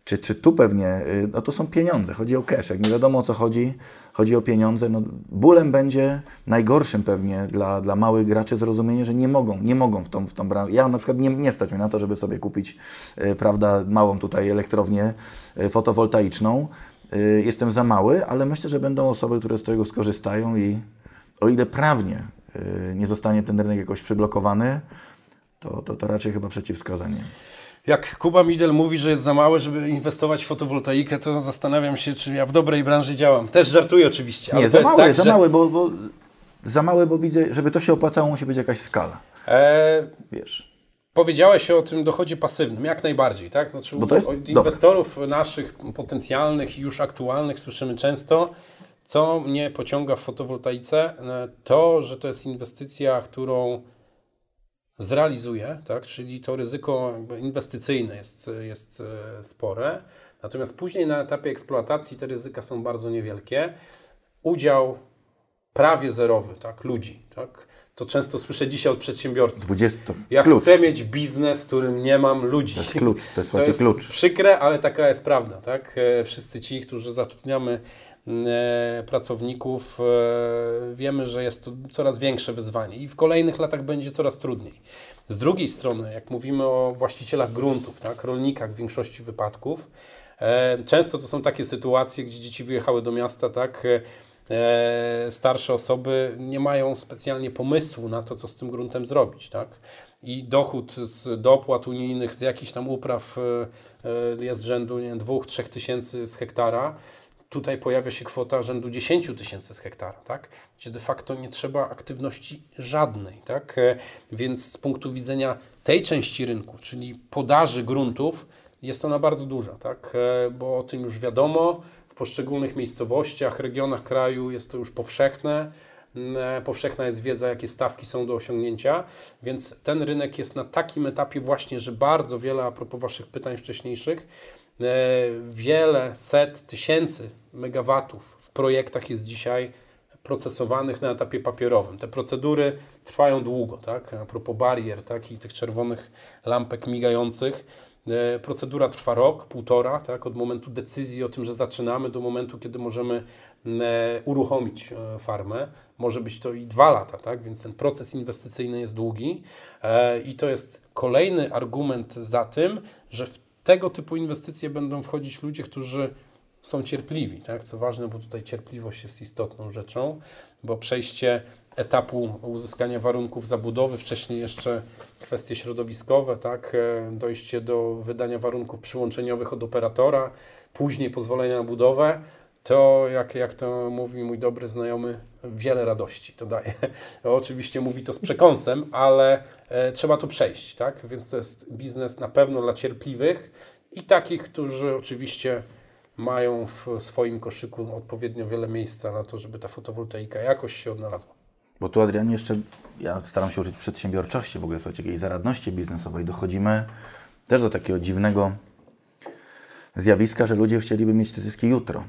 [SPEAKER 3] czy, czy tu pewnie, y, no to są pieniądze, chodzi o cash, jak nie wiadomo o co chodzi, chodzi o pieniądze, no bólem będzie najgorszym pewnie dla, dla małych graczy zrozumienie, że nie mogą, nie mogą w tą, w tą branżę. Ja na przykład nie, nie stać mnie na to, żeby sobie kupić, y, prawda, małą tutaj elektrownię y, fotowoltaiczną. Y, Jestem za mały, ale myślę, że będą osoby, które z tego skorzystają i o ile prawnie y, nie zostanie ten rynek jakoś przyblokowany, to, to, to raczej chyba przeciwwskazanie.
[SPEAKER 4] Jak Kuba Midel mówi, że jest za małe, żeby inwestować w fotowoltaikę, to zastanawiam się, czy ja w dobrej branży działam. Też żartuję oczywiście, ale
[SPEAKER 3] Nie, za mały,
[SPEAKER 4] tak,
[SPEAKER 3] za
[SPEAKER 4] że...
[SPEAKER 3] mały, bo, bo za mały, bo widzę, żeby to się opłacało, musi być jakaś skala.
[SPEAKER 4] E,
[SPEAKER 3] Wiesz.
[SPEAKER 4] Powiedziałeś o tym dochodzie pasywnym, jak najbardziej, tak? Znaczy,
[SPEAKER 3] Bo to jest-
[SPEAKER 4] od
[SPEAKER 3] dobra.
[SPEAKER 4] inwestorów naszych potencjalnych już aktualnych słyszymy często, co mnie pociąga w fotowoltaice, e, to, że to jest inwestycja, którą zrealizuję, tak? czyli to ryzyko inwestycyjne jest, jest e, spore, natomiast później na etapie eksploatacji te ryzyka są bardzo niewielkie. Udział prawie zerowy tak? ludzi. Tak? To często słyszę dzisiaj od przedsiębiorców.
[SPEAKER 3] 20 to
[SPEAKER 4] Ja
[SPEAKER 3] klucz.
[SPEAKER 4] chcę mieć biznes, w którym nie mam ludzi.
[SPEAKER 3] To jest klucz, to jest,
[SPEAKER 4] To jest
[SPEAKER 3] klucz.
[SPEAKER 4] przykre, ale taka jest prawda. Tak? E, Wszyscy ci, którzy zatrudniamy e, pracowników, e, wiemy, że jest to coraz większe wyzwanie i w kolejnych latach będzie coraz trudniej. Z drugiej strony, jak mówimy o właścicielach gruntów, tak? rolnikach w większości wypadków, często to są takie sytuacje, gdzie dzieci wyjechały do miasta, tak? Starsze osoby nie mają specjalnie pomysłu na to, co z tym gruntem zrobić, tak? I dochód z dopłat unijnych, z jakichś tam upraw e, e, jest rzędu 2-3 tysięcy z hektara. Tutaj pojawia się kwota rzędu 10 tysięcy z hektara, tak? Gdzie de facto nie trzeba aktywności żadnej, tak? E, Więc z punktu widzenia tej części rynku, czyli podaży gruntów, jest ona bardzo duża, tak? Bo o tym już wiadomo, w poszczególnych miejscowościach, regionach kraju jest to już powszechne. Mm, Powszechna jest wiedza, jakie stawki są do osiągnięcia, więc ten rynek jest na takim etapie właśnie, że bardzo wiele, a propos Waszych pytań wcześniejszych, e, wiele set tysięcy megawatów w projektach jest dzisiaj procesowanych na etapie papierowym. Te procedury trwają długo, tak? A propos barier, tak? I tych czerwonych lampek migających. E, Procedura trwa rok, półtora, tak? Od momentu decyzji o tym, że zaczynamy, do momentu, kiedy możemy e, uruchomić e, farmę. Może być to i dwa lata, tak? Więc ten proces inwestycyjny jest długi i to jest kolejny argument za tym, że w tego typu inwestycje będą wchodzić ludzie, którzy są cierpliwi, tak? Co ważne, bo tutaj cierpliwość jest istotną rzeczą, bo przejście etapu uzyskania warunków zabudowy, wcześniej jeszcze kwestie środowiskowe, tak? E, Dojście do wydania warunków przyłączeniowych od operatora, później pozwolenia na budowę, to jak, jak to mówi mój dobry znajomy, wiele radości to daje. *laughs* Oczywiście mówi to z przekąsem, ale e, trzeba to przejść, tak? Więc to jest biznes na pewno dla cierpliwych i takich, którzy oczywiście mają w swoim koszyku odpowiednio wiele miejsca na to, żeby ta fotowoltaika jakoś się odnalazła.
[SPEAKER 3] Bo tu Adrian jeszcze, ja staram się użyć przedsiębiorczości, w ogóle słuchajcie, jakiejś zaradności biznesowej. Dochodzimy też do takiego dziwnego zjawiska, że ludzie chcieliby mieć te zyski jutro.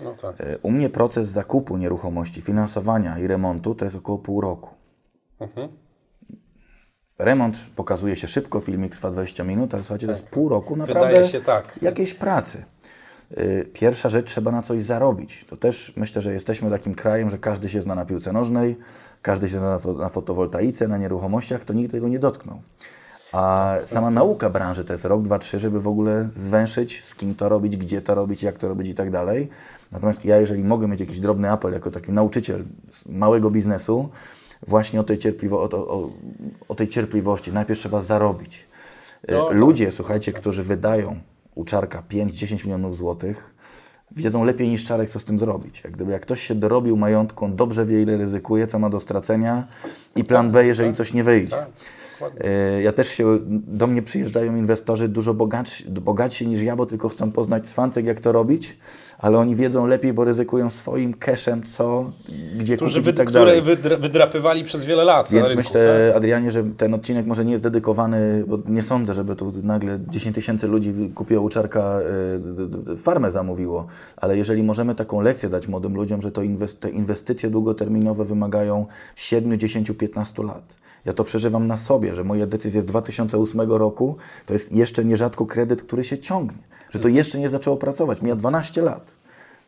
[SPEAKER 4] No tak.
[SPEAKER 3] E, U mnie proces zakupu nieruchomości, finansowania i remontu to jest około pół roku.
[SPEAKER 4] Mhm.
[SPEAKER 3] Remont pokazuje się szybko, filmik trwa 20 minut, ale słuchajcie, to jest pół roku
[SPEAKER 4] Wydaje
[SPEAKER 3] naprawdę
[SPEAKER 4] się tak.
[SPEAKER 3] jakiejś pracy. Y, Pierwsza rzecz, trzeba na coś zarobić. To też myślę, że jesteśmy takim krajem, że każdy się zna na piłce nożnej, każdy się zna na, fo- na fotowoltaice, na nieruchomościach, to nikt tego nie dotknął. A sama nauka branży to jest rok, dwa, trzy, żeby w ogóle zwęszyć, z kim to robić, gdzie to robić, jak to robić i tak dalej. Natomiast ja, jeżeli mogę mieć jakiś drobny apel jako taki nauczyciel z małego biznesu, właśnie o tej, cierpliwo, o, o, o tej cierpliwości. Najpierw trzeba zarobić.
[SPEAKER 4] No, tak.
[SPEAKER 3] Ludzie, słuchajcie, którzy wydają u Czarka 5-10 milionów złotych, wiedzą lepiej niż Czarek, co z tym zrobić. Jak gdyby jak ktoś się dorobił majątku, on dobrze wie, ile ryzykuje, co ma do stracenia i plan B, jeżeli coś nie wyjdzie. E, Ja też się, do mnie przyjeżdżają inwestorzy dużo bogatsi, bogatsi niż ja, bo tylko chcą poznać cwancek, jak to robić, ale oni wiedzą lepiej, bo ryzykują swoim cashem, co, gdzie
[SPEAKER 4] Którzy
[SPEAKER 3] kupić
[SPEAKER 4] wy,
[SPEAKER 3] i tak
[SPEAKER 4] które
[SPEAKER 3] dalej.
[SPEAKER 4] wydra, wydrapywali przez wiele lat
[SPEAKER 3] Więc
[SPEAKER 4] rynku.
[SPEAKER 3] myślę,
[SPEAKER 4] tak?
[SPEAKER 3] Adrianie, że ten odcinek może nie jest dedykowany, bo nie sądzę, żeby tu nagle 10 tysięcy ludzi kupiło u Czarka, d- d- farmę zamówiło, ale jeżeli możemy taką lekcję dać młodym ludziom, że to inwest- te inwestycje długoterminowe wymagają 7, 10, 15 lat. Ja to przeżywam na sobie, że moje decyzje z 2008 roku to jest jeszcze nierzadko kredyt, który się ciągnie, że to jeszcze nie zaczęło pracować. Mija 12 lat.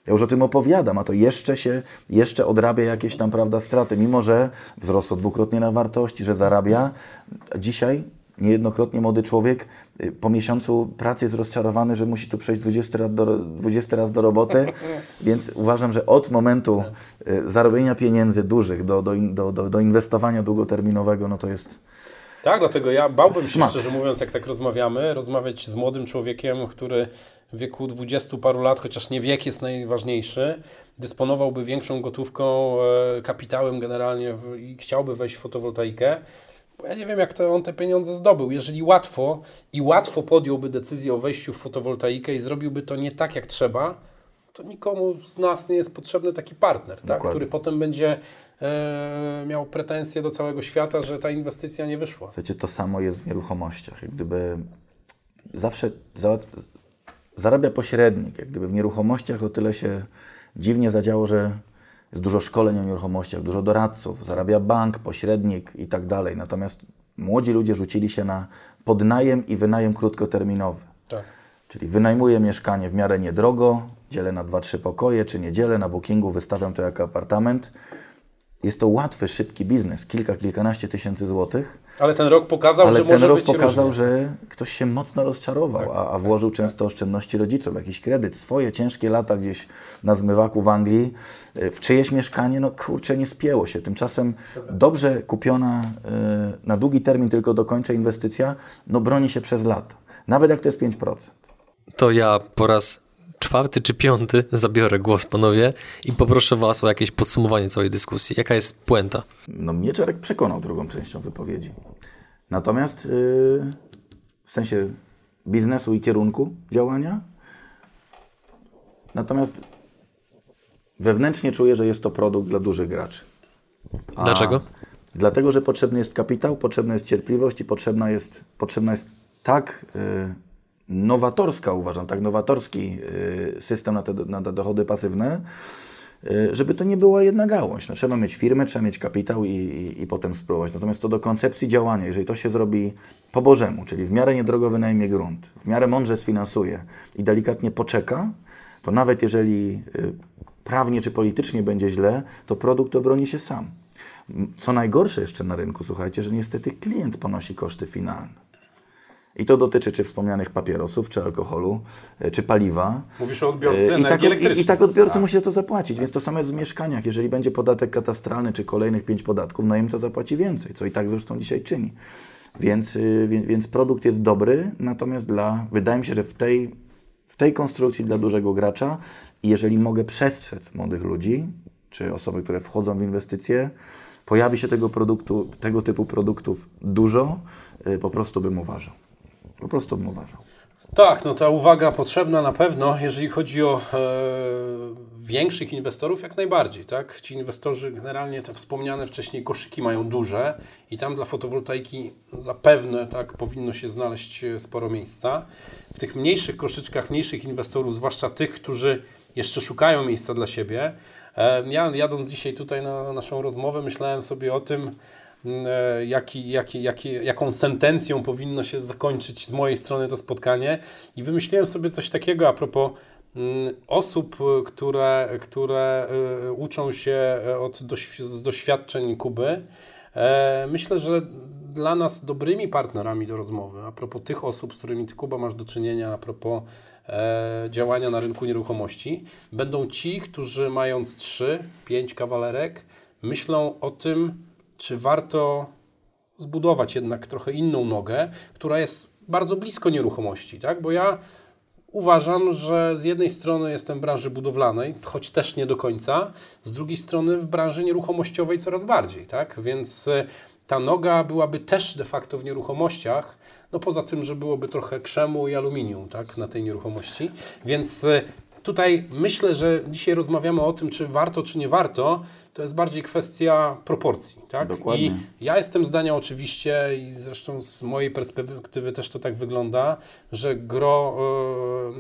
[SPEAKER 3] Ja już o tym opowiadam, a to jeszcze się, jeszcze odrabia jakieś tam, prawda, straty, mimo że wzrosło dwukrotnie na wartości, że zarabia. Dzisiaj niejednokrotnie młody człowiek po miesiącu pracy jest rozczarowany, że musi tu przejść 20 raz do, 20 raz do roboty, *laughs* więc uważam, że od momentu y, zarobienia pieniędzy dużych do, do, do, do, do inwestowania długoterminowego, no to jest...
[SPEAKER 4] Tak, dlatego ja bałbym się, szczerze mówiąc, jak tak rozmawiamy, rozmawiać z młodym człowiekiem, który w wieku dwudziestu paru lat, chociaż nie wiek jest najważniejszy, dysponowałby większą gotówką, e, kapitałem generalnie i chciałby wejść w fotowoltaikę. Bo ja nie wiem, jak to on te pieniądze zdobył. Jeżeli łatwo i łatwo podjąłby decyzję o wejściu w fotowoltaikę i zrobiłby to nie tak, jak trzeba, to nikomu z nas nie jest potrzebny taki partner, tak? Który potem będzie e, miał pretensje do całego świata, że ta inwestycja nie wyszła.
[SPEAKER 3] Słuchajcie, to samo jest w nieruchomościach. Jak gdyby zawsze zarabia pośrednik. Jak gdyby w nieruchomościach o tyle się dziwnie zadziało, że jest dużo szkoleń o nieruchomościach, dużo doradców, zarabia bank, pośrednik i tak dalej. Natomiast młodzi ludzie rzucili się na podnajem i wynajem krótkoterminowy.
[SPEAKER 4] Tak.
[SPEAKER 3] Czyli wynajmuję mieszkanie w miarę niedrogo, dzielę na 2-3 pokoje, czy nie dzielę, na bookingu wystawiam to jako apartament. Jest to łatwy, szybki biznes, kilka, kilkanaście tysięcy złotych.
[SPEAKER 4] Ale ten rok pokazał,
[SPEAKER 3] Ale
[SPEAKER 4] że
[SPEAKER 3] ten
[SPEAKER 4] może
[SPEAKER 3] rok
[SPEAKER 4] być
[SPEAKER 3] pokazał,
[SPEAKER 4] różnie.
[SPEAKER 3] że ktoś się mocno rozczarował,
[SPEAKER 4] Tak.
[SPEAKER 3] a, a włożył często oszczędności rodziców, jakiś kredyt, swoje ciężkie lata gdzieś na zmywaku w Anglii, y, w czyjeś mieszkanie, no kurczę, nie spięło się. Tymczasem dobrze kupiona y, na długi termin, tylko dokończę inwestycja, no broni się przez lata. Nawet jak to jest 5%.
[SPEAKER 1] To ja po raz czwarty czy piąty zabiorę głos, panowie, i poproszę was o jakieś podsumowanie całej dyskusji. Jaka jest puenta?
[SPEAKER 3] No mnie Czarek przekonał drugą częścią wypowiedzi. Natomiast yy, w sensie biznesu i kierunku działania. Natomiast wewnętrznie czuję, że jest to produkt dla dużych graczy. A
[SPEAKER 1] Dlaczego?
[SPEAKER 3] Dlatego, że potrzebny jest kapitał, potrzebna jest cierpliwość i potrzebna jest, potrzebna jest tak y, nowatorska, uważam, tak nowatorski y, system na te, na dochody pasywne, y, żeby to nie była jedna gałąź. No, trzeba mieć firmę, trzeba mieć kapitał i, i, i potem spróbować. Natomiast to do koncepcji działania, jeżeli to się zrobi po Bożemu, czyli w miarę niedrogo wynajmie grunt, w miarę mądrze sfinansuje i delikatnie poczeka, to nawet jeżeli y, prawnie czy politycznie będzie źle, to produkt obroni się sam. Co najgorsze jeszcze na rynku, słuchajcie, że niestety klient ponosi koszty finalne. I to dotyczy czy wspomnianych papierosów, czy alkoholu, e, czy paliwa.
[SPEAKER 4] Mówisz o odbiorcy
[SPEAKER 3] E, I
[SPEAKER 4] energii
[SPEAKER 3] tak, i,
[SPEAKER 4] elektrycznej.
[SPEAKER 3] I tak odbiorca musi za to zapłacić, więc to samo jest w mieszkaniach. Jeżeli będzie podatek katastralny, czy kolejnych pięć podatków, najemca zapłaci więcej, co i tak zresztą dzisiaj czyni. Więc, y, więc, więc produkt jest dobry, natomiast dla, wydaje mi się, że w tej, w tej konstrukcji dla dużego gracza, jeżeli mogę przestrzec młodych ludzi, czy osoby, które wchodzą w inwestycje, pojawi się tego produktu, tego typu produktów dużo, y, po prostu bym uważał. Po prostu bym uważał.
[SPEAKER 4] Tak, no ta uwaga potrzebna na pewno, jeżeli chodzi o e, większych inwestorów, jak najbardziej, tak? Ci inwestorzy generalnie te wspomniane wcześniej koszyki mają duże i tam dla fotowoltaiki zapewne tak powinno się znaleźć e, sporo miejsca. W tych mniejszych koszyczkach, mniejszych inwestorów, zwłaszcza tych, którzy jeszcze szukają miejsca dla siebie. E, ja jadąc dzisiaj tutaj na naszą rozmowę, myślałem sobie o tym, jaki, jaki, jaki, jaką sentencją powinno się zakończyć z mojej strony to spotkanie i wymyśliłem sobie coś takiego a propos mm, osób, które, które y, uczą się y, od z doświadczeń Kuby. E, Myślę, że dla nas dobrymi partnerami do rozmowy, a propos tych osób, z którymi Ty, Kuba, masz do czynienia, a propos e, działania na rynku nieruchomości, będą ci, którzy mając 3, 5 kawalerek, myślą o tym, czy warto zbudować jednak trochę inną nogę, która jest bardzo blisko nieruchomości, tak? Bo ja uważam, że z jednej strony jestem w branży budowlanej, choć też nie do końca, z drugiej strony w branży nieruchomościowej coraz bardziej, tak? Więc y, ta noga byłaby też de facto w nieruchomościach, no poza tym, że byłoby trochę krzemu i aluminium, tak, na tej nieruchomości. Więc y, tutaj myślę, że dzisiaj rozmawiamy o tym, czy warto, czy nie warto, to jest bardziej kwestia proporcji. Tak?
[SPEAKER 3] Dokładnie.
[SPEAKER 4] I ja jestem zdania oczywiście, i zresztą z mojej perspektywy też to tak wygląda, że gro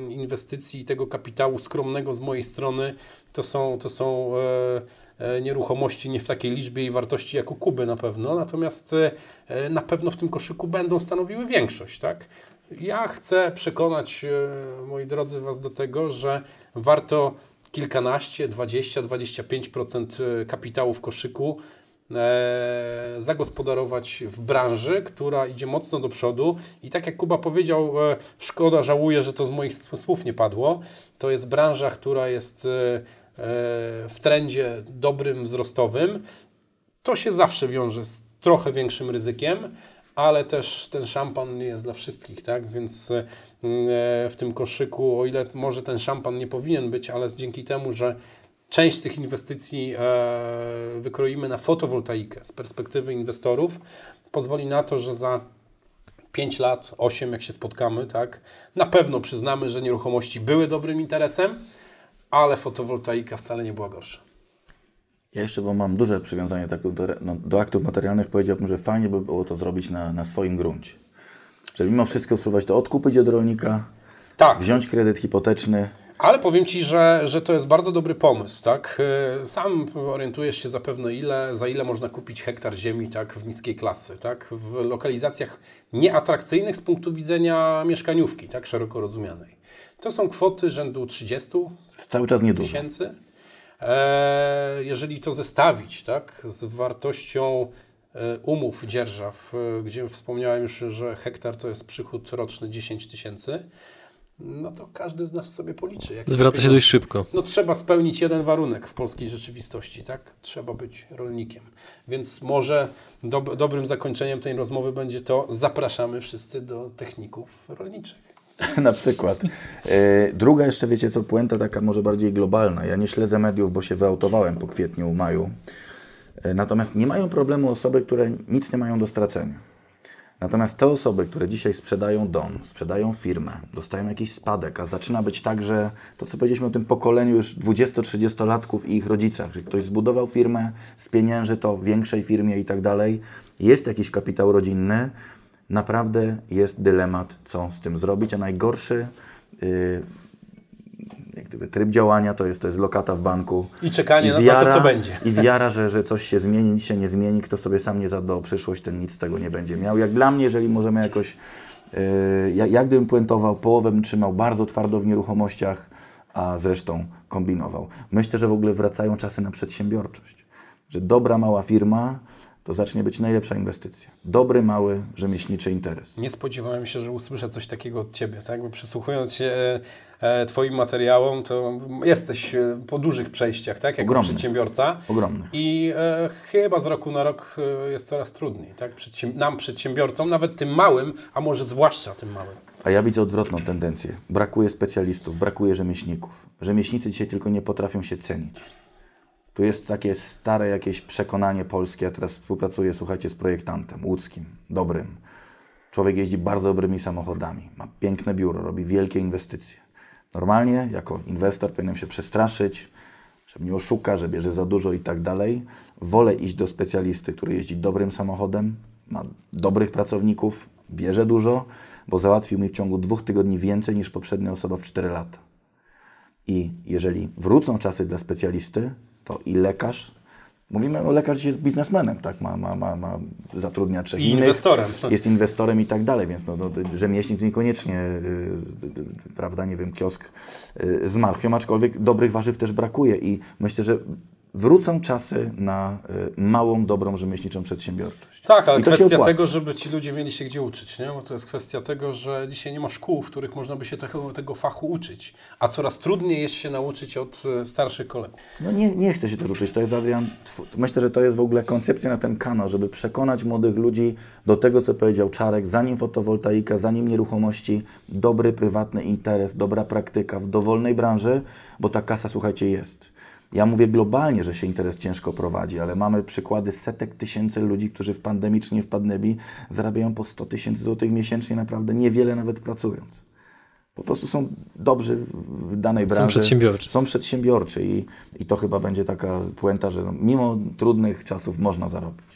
[SPEAKER 4] e, inwestycji i tego kapitału skromnego z mojej strony to są, to są e, e nieruchomości nie w takiej liczbie i wartości jak u Kuby na pewno, natomiast e, na pewno w tym koszyku będą stanowiły większość. Tak? Ja chcę przekonać, e, moi drodzy, Was do tego, że warto kilkanaście, 20, 25% e, kapitału w koszyku e, zagospodarować w branży, która idzie mocno do przodu. I tak jak Kuba powiedział, szkoda, żałuję, że to z moich słów nie padło, to jest branża, która jest w trendzie dobrym, wzrostowym. To się zawsze wiąże z trochę większym ryzykiem, ale też ten szampan nie jest dla wszystkich, tak? Więc e, w tym koszyku, o ile może ten szampan nie powinien być, ale dzięki temu, że część tych inwestycji e, wykroimy na fotowoltaikę z perspektywy inwestorów, pozwoli na to, że za 5 lat, 8 jak się spotkamy, tak, na pewno przyznamy, że nieruchomości były dobrym interesem, ale fotowoltaika wcale nie była gorsza.
[SPEAKER 3] Ja jeszcze, bo mam duże przywiązanie tak do, no, do aktów notarialnych, powiedziałbym, że fajnie by było to zrobić na, na swoim gruncie. Że mimo wszystko spróbować to odkupić od rolnika,
[SPEAKER 4] Tak,
[SPEAKER 3] wziąć kredyt hipoteczny.
[SPEAKER 4] ale powiem Ci, że, że to jest bardzo dobry pomysł, tak? Y, Sam orientujesz się zapewne ile, za ile można kupić hektar ziemi, tak, w niskiej klasy, tak? W lokalizacjach nieatrakcyjnych z punktu widzenia mieszkaniówki, tak, szeroko rozumianej. To są kwoty rzędu 30
[SPEAKER 3] Cały czas niedużo.
[SPEAKER 4] tysięcy. E, jeżeli to zestawić tak, z wartością e, umów dzierżaw, e, gdzie wspomniałem już, że hektar to jest przychód roczny 10 tysięcy, no to każdy z nas sobie policzy. jak
[SPEAKER 1] Zwraca się dość szybko.
[SPEAKER 4] no trzeba spełnić jeden warunek w polskiej rzeczywistości, tak? Trzeba być rolnikiem. Więc może dob- dobrym zakończeniem tej rozmowy będzie to, zapraszamy wszyscy do techników rolniczych. *laughs*
[SPEAKER 3] na przykład. E, druga jeszcze, wiecie co, puenta taka może bardziej globalna. Ja nie śledzę mediów, bo się wyautowałem po kwietniu, maju. E, natomiast nie mają problemu osoby, które nic nie mają do stracenia. Natomiast te osoby, które dzisiaj sprzedają dom, sprzedają firmę, dostają jakiś spadek, a zaczyna być tak, że to co powiedzieliśmy o tym pokoleniu już 20-30-latków i ich rodzicach, że ktoś zbudował firmę, spienięży to w większej firmie i tak dalej, jest jakiś kapitał rodzinny, naprawdę jest dylemat, co z tym zrobić, a najgorszy yy, jak gdyby, tryb działania to jest, to jest lokata w banku.
[SPEAKER 4] I czekanie na to, co będzie.
[SPEAKER 3] I wiara, że, że coś się zmieni, nic się nie zmieni, kto sobie sam nie zadba o przyszłość, ten nic z tego nie będzie miał. Jak dla mnie, jeżeli możemy jakoś, yy, jak, jak gdybym puentował, połowę bym trzymał bardzo twardo w nieruchomościach, a zresztą kombinował. Myślę, że w ogóle wracają czasy na przedsiębiorczość. Że dobra, mała firma to zacznie być najlepsza inwestycja. Dobry, mały, rzemieślniczy interes.
[SPEAKER 4] Nie spodziewałem się, że usłyszę coś takiego od Ciebie, tak? Bo przysłuchując się e, e, Twoim materiałom, to jesteś e, po dużych przejściach, tak? Jako
[SPEAKER 3] Ogromnych.
[SPEAKER 4] przedsiębiorca.
[SPEAKER 3] Ogromnych.
[SPEAKER 4] I e, chyba z roku na rok jest coraz trudniej, tak? Przedsięb- nam, przedsiębiorcom, nawet tym małym, a może zwłaszcza tym małym.
[SPEAKER 3] A ja widzę odwrotną tendencję. Brakuje specjalistów, brakuje rzemieślników. Rzemieślnicy dzisiaj tylko nie potrafią się cenić. Tu jest takie stare jakieś przekonanie polskie. Ja teraz współpracuję, słuchajcie, z projektantem łódzkim, dobrym. Człowiek jeździ bardzo dobrymi samochodami, ma piękne biuro, robi wielkie inwestycje. Normalnie, jako inwestor, powinienem się przestraszyć, że mnie oszuka, że bierze za dużo i tak dalej. Wolę iść do specjalisty, który jeździ dobrym samochodem, ma dobrych pracowników, bierze dużo, bo załatwił mi w ciągu dwóch tygodni więcej niż poprzednia osoba w 4 lata. I jeżeli wrócą czasy dla specjalisty, to i lekarz, mówimy o lekarz jest biznesmenem, tak, ma, ma, ma, ma zatrudnia trzech
[SPEAKER 4] I
[SPEAKER 3] innych,
[SPEAKER 4] inwestorem.
[SPEAKER 3] jest inwestorem i tak dalej, więc no, no, rzemieślnik to niekoniecznie, y, y, y, prawda, nie wiem, kiosk y, z marchwią, aczkolwiek dobrych warzyw też brakuje i myślę, że wrócą czasy na y, małą, dobrą, rzemieślniczą przedsiębiorczość.
[SPEAKER 4] Tak, ale
[SPEAKER 3] to
[SPEAKER 4] kwestia tego, żeby ci ludzie mieli się gdzie uczyć, nie? Bo to jest kwestia tego, że dzisiaj nie ma szkół, w których można by się tego, tego fachu uczyć, a coraz trudniej jest się nauczyć od e, starszych kolegów.
[SPEAKER 3] No nie, nie chcę się też uczyć. To jest, Adrian, myślę, że to jest w ogóle koncepcja na ten kanał, żeby przekonać młodych ludzi do tego, co powiedział Czarek, zanim fotowoltaika, zanim nieruchomości, dobry, prywatny interes, dobra praktyka w dowolnej branży, bo ta kasa, słuchajcie, jest. Ja mówię globalnie, że się interes ciężko prowadzi, ale mamy przykłady setek tysięcy ludzi, którzy w pandemii czy nie wpadnęli, zarabiają po 100 tysięcy złotych miesięcznie, naprawdę niewiele nawet pracując. Po prostu są dobrzy w danej branży.
[SPEAKER 1] przedsiębiorczy.
[SPEAKER 3] Są przedsiębiorczy i, i to chyba będzie taka puenta, że no, mimo trudnych czasów można zarobić.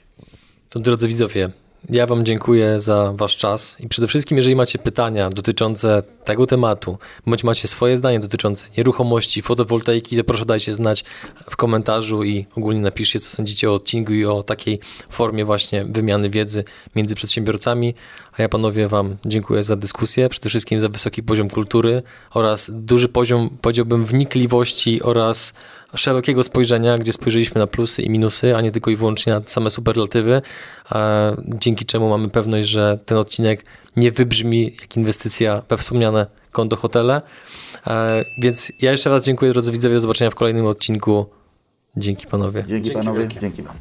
[SPEAKER 1] To drodzy widzowie, ja Wam dziękuję za Wasz czas i przede wszystkim, jeżeli macie pytania dotyczące tego tematu, bądź macie swoje zdanie dotyczące nieruchomości, fotowoltaiki, to proszę dajcie znać w komentarzu i ogólnie napiszcie, co sądzicie o odcinku i o takiej formie właśnie wymiany wiedzy między przedsiębiorcami. A ja panowie Wam dziękuję za dyskusję, przede wszystkim za wysoki poziom kultury oraz duży poziom, powiedziałbym, wnikliwości oraz szerokiego spojrzenia, gdzie spojrzeliśmy na plusy i minusy, a nie tylko i wyłącznie na same superlatywy, e, dzięki czemu mamy pewność, że ten odcinek nie wybrzmi jak inwestycja we wspomniane konto hotele. E, Więc ja jeszcze raz dziękuję drodzy widzowie, do zobaczenia w kolejnym odcinku. Dzięki panowie.
[SPEAKER 3] Dzięki,
[SPEAKER 4] Dzięki
[SPEAKER 3] panowie,
[SPEAKER 4] wielkie.
[SPEAKER 3] dzięki wam.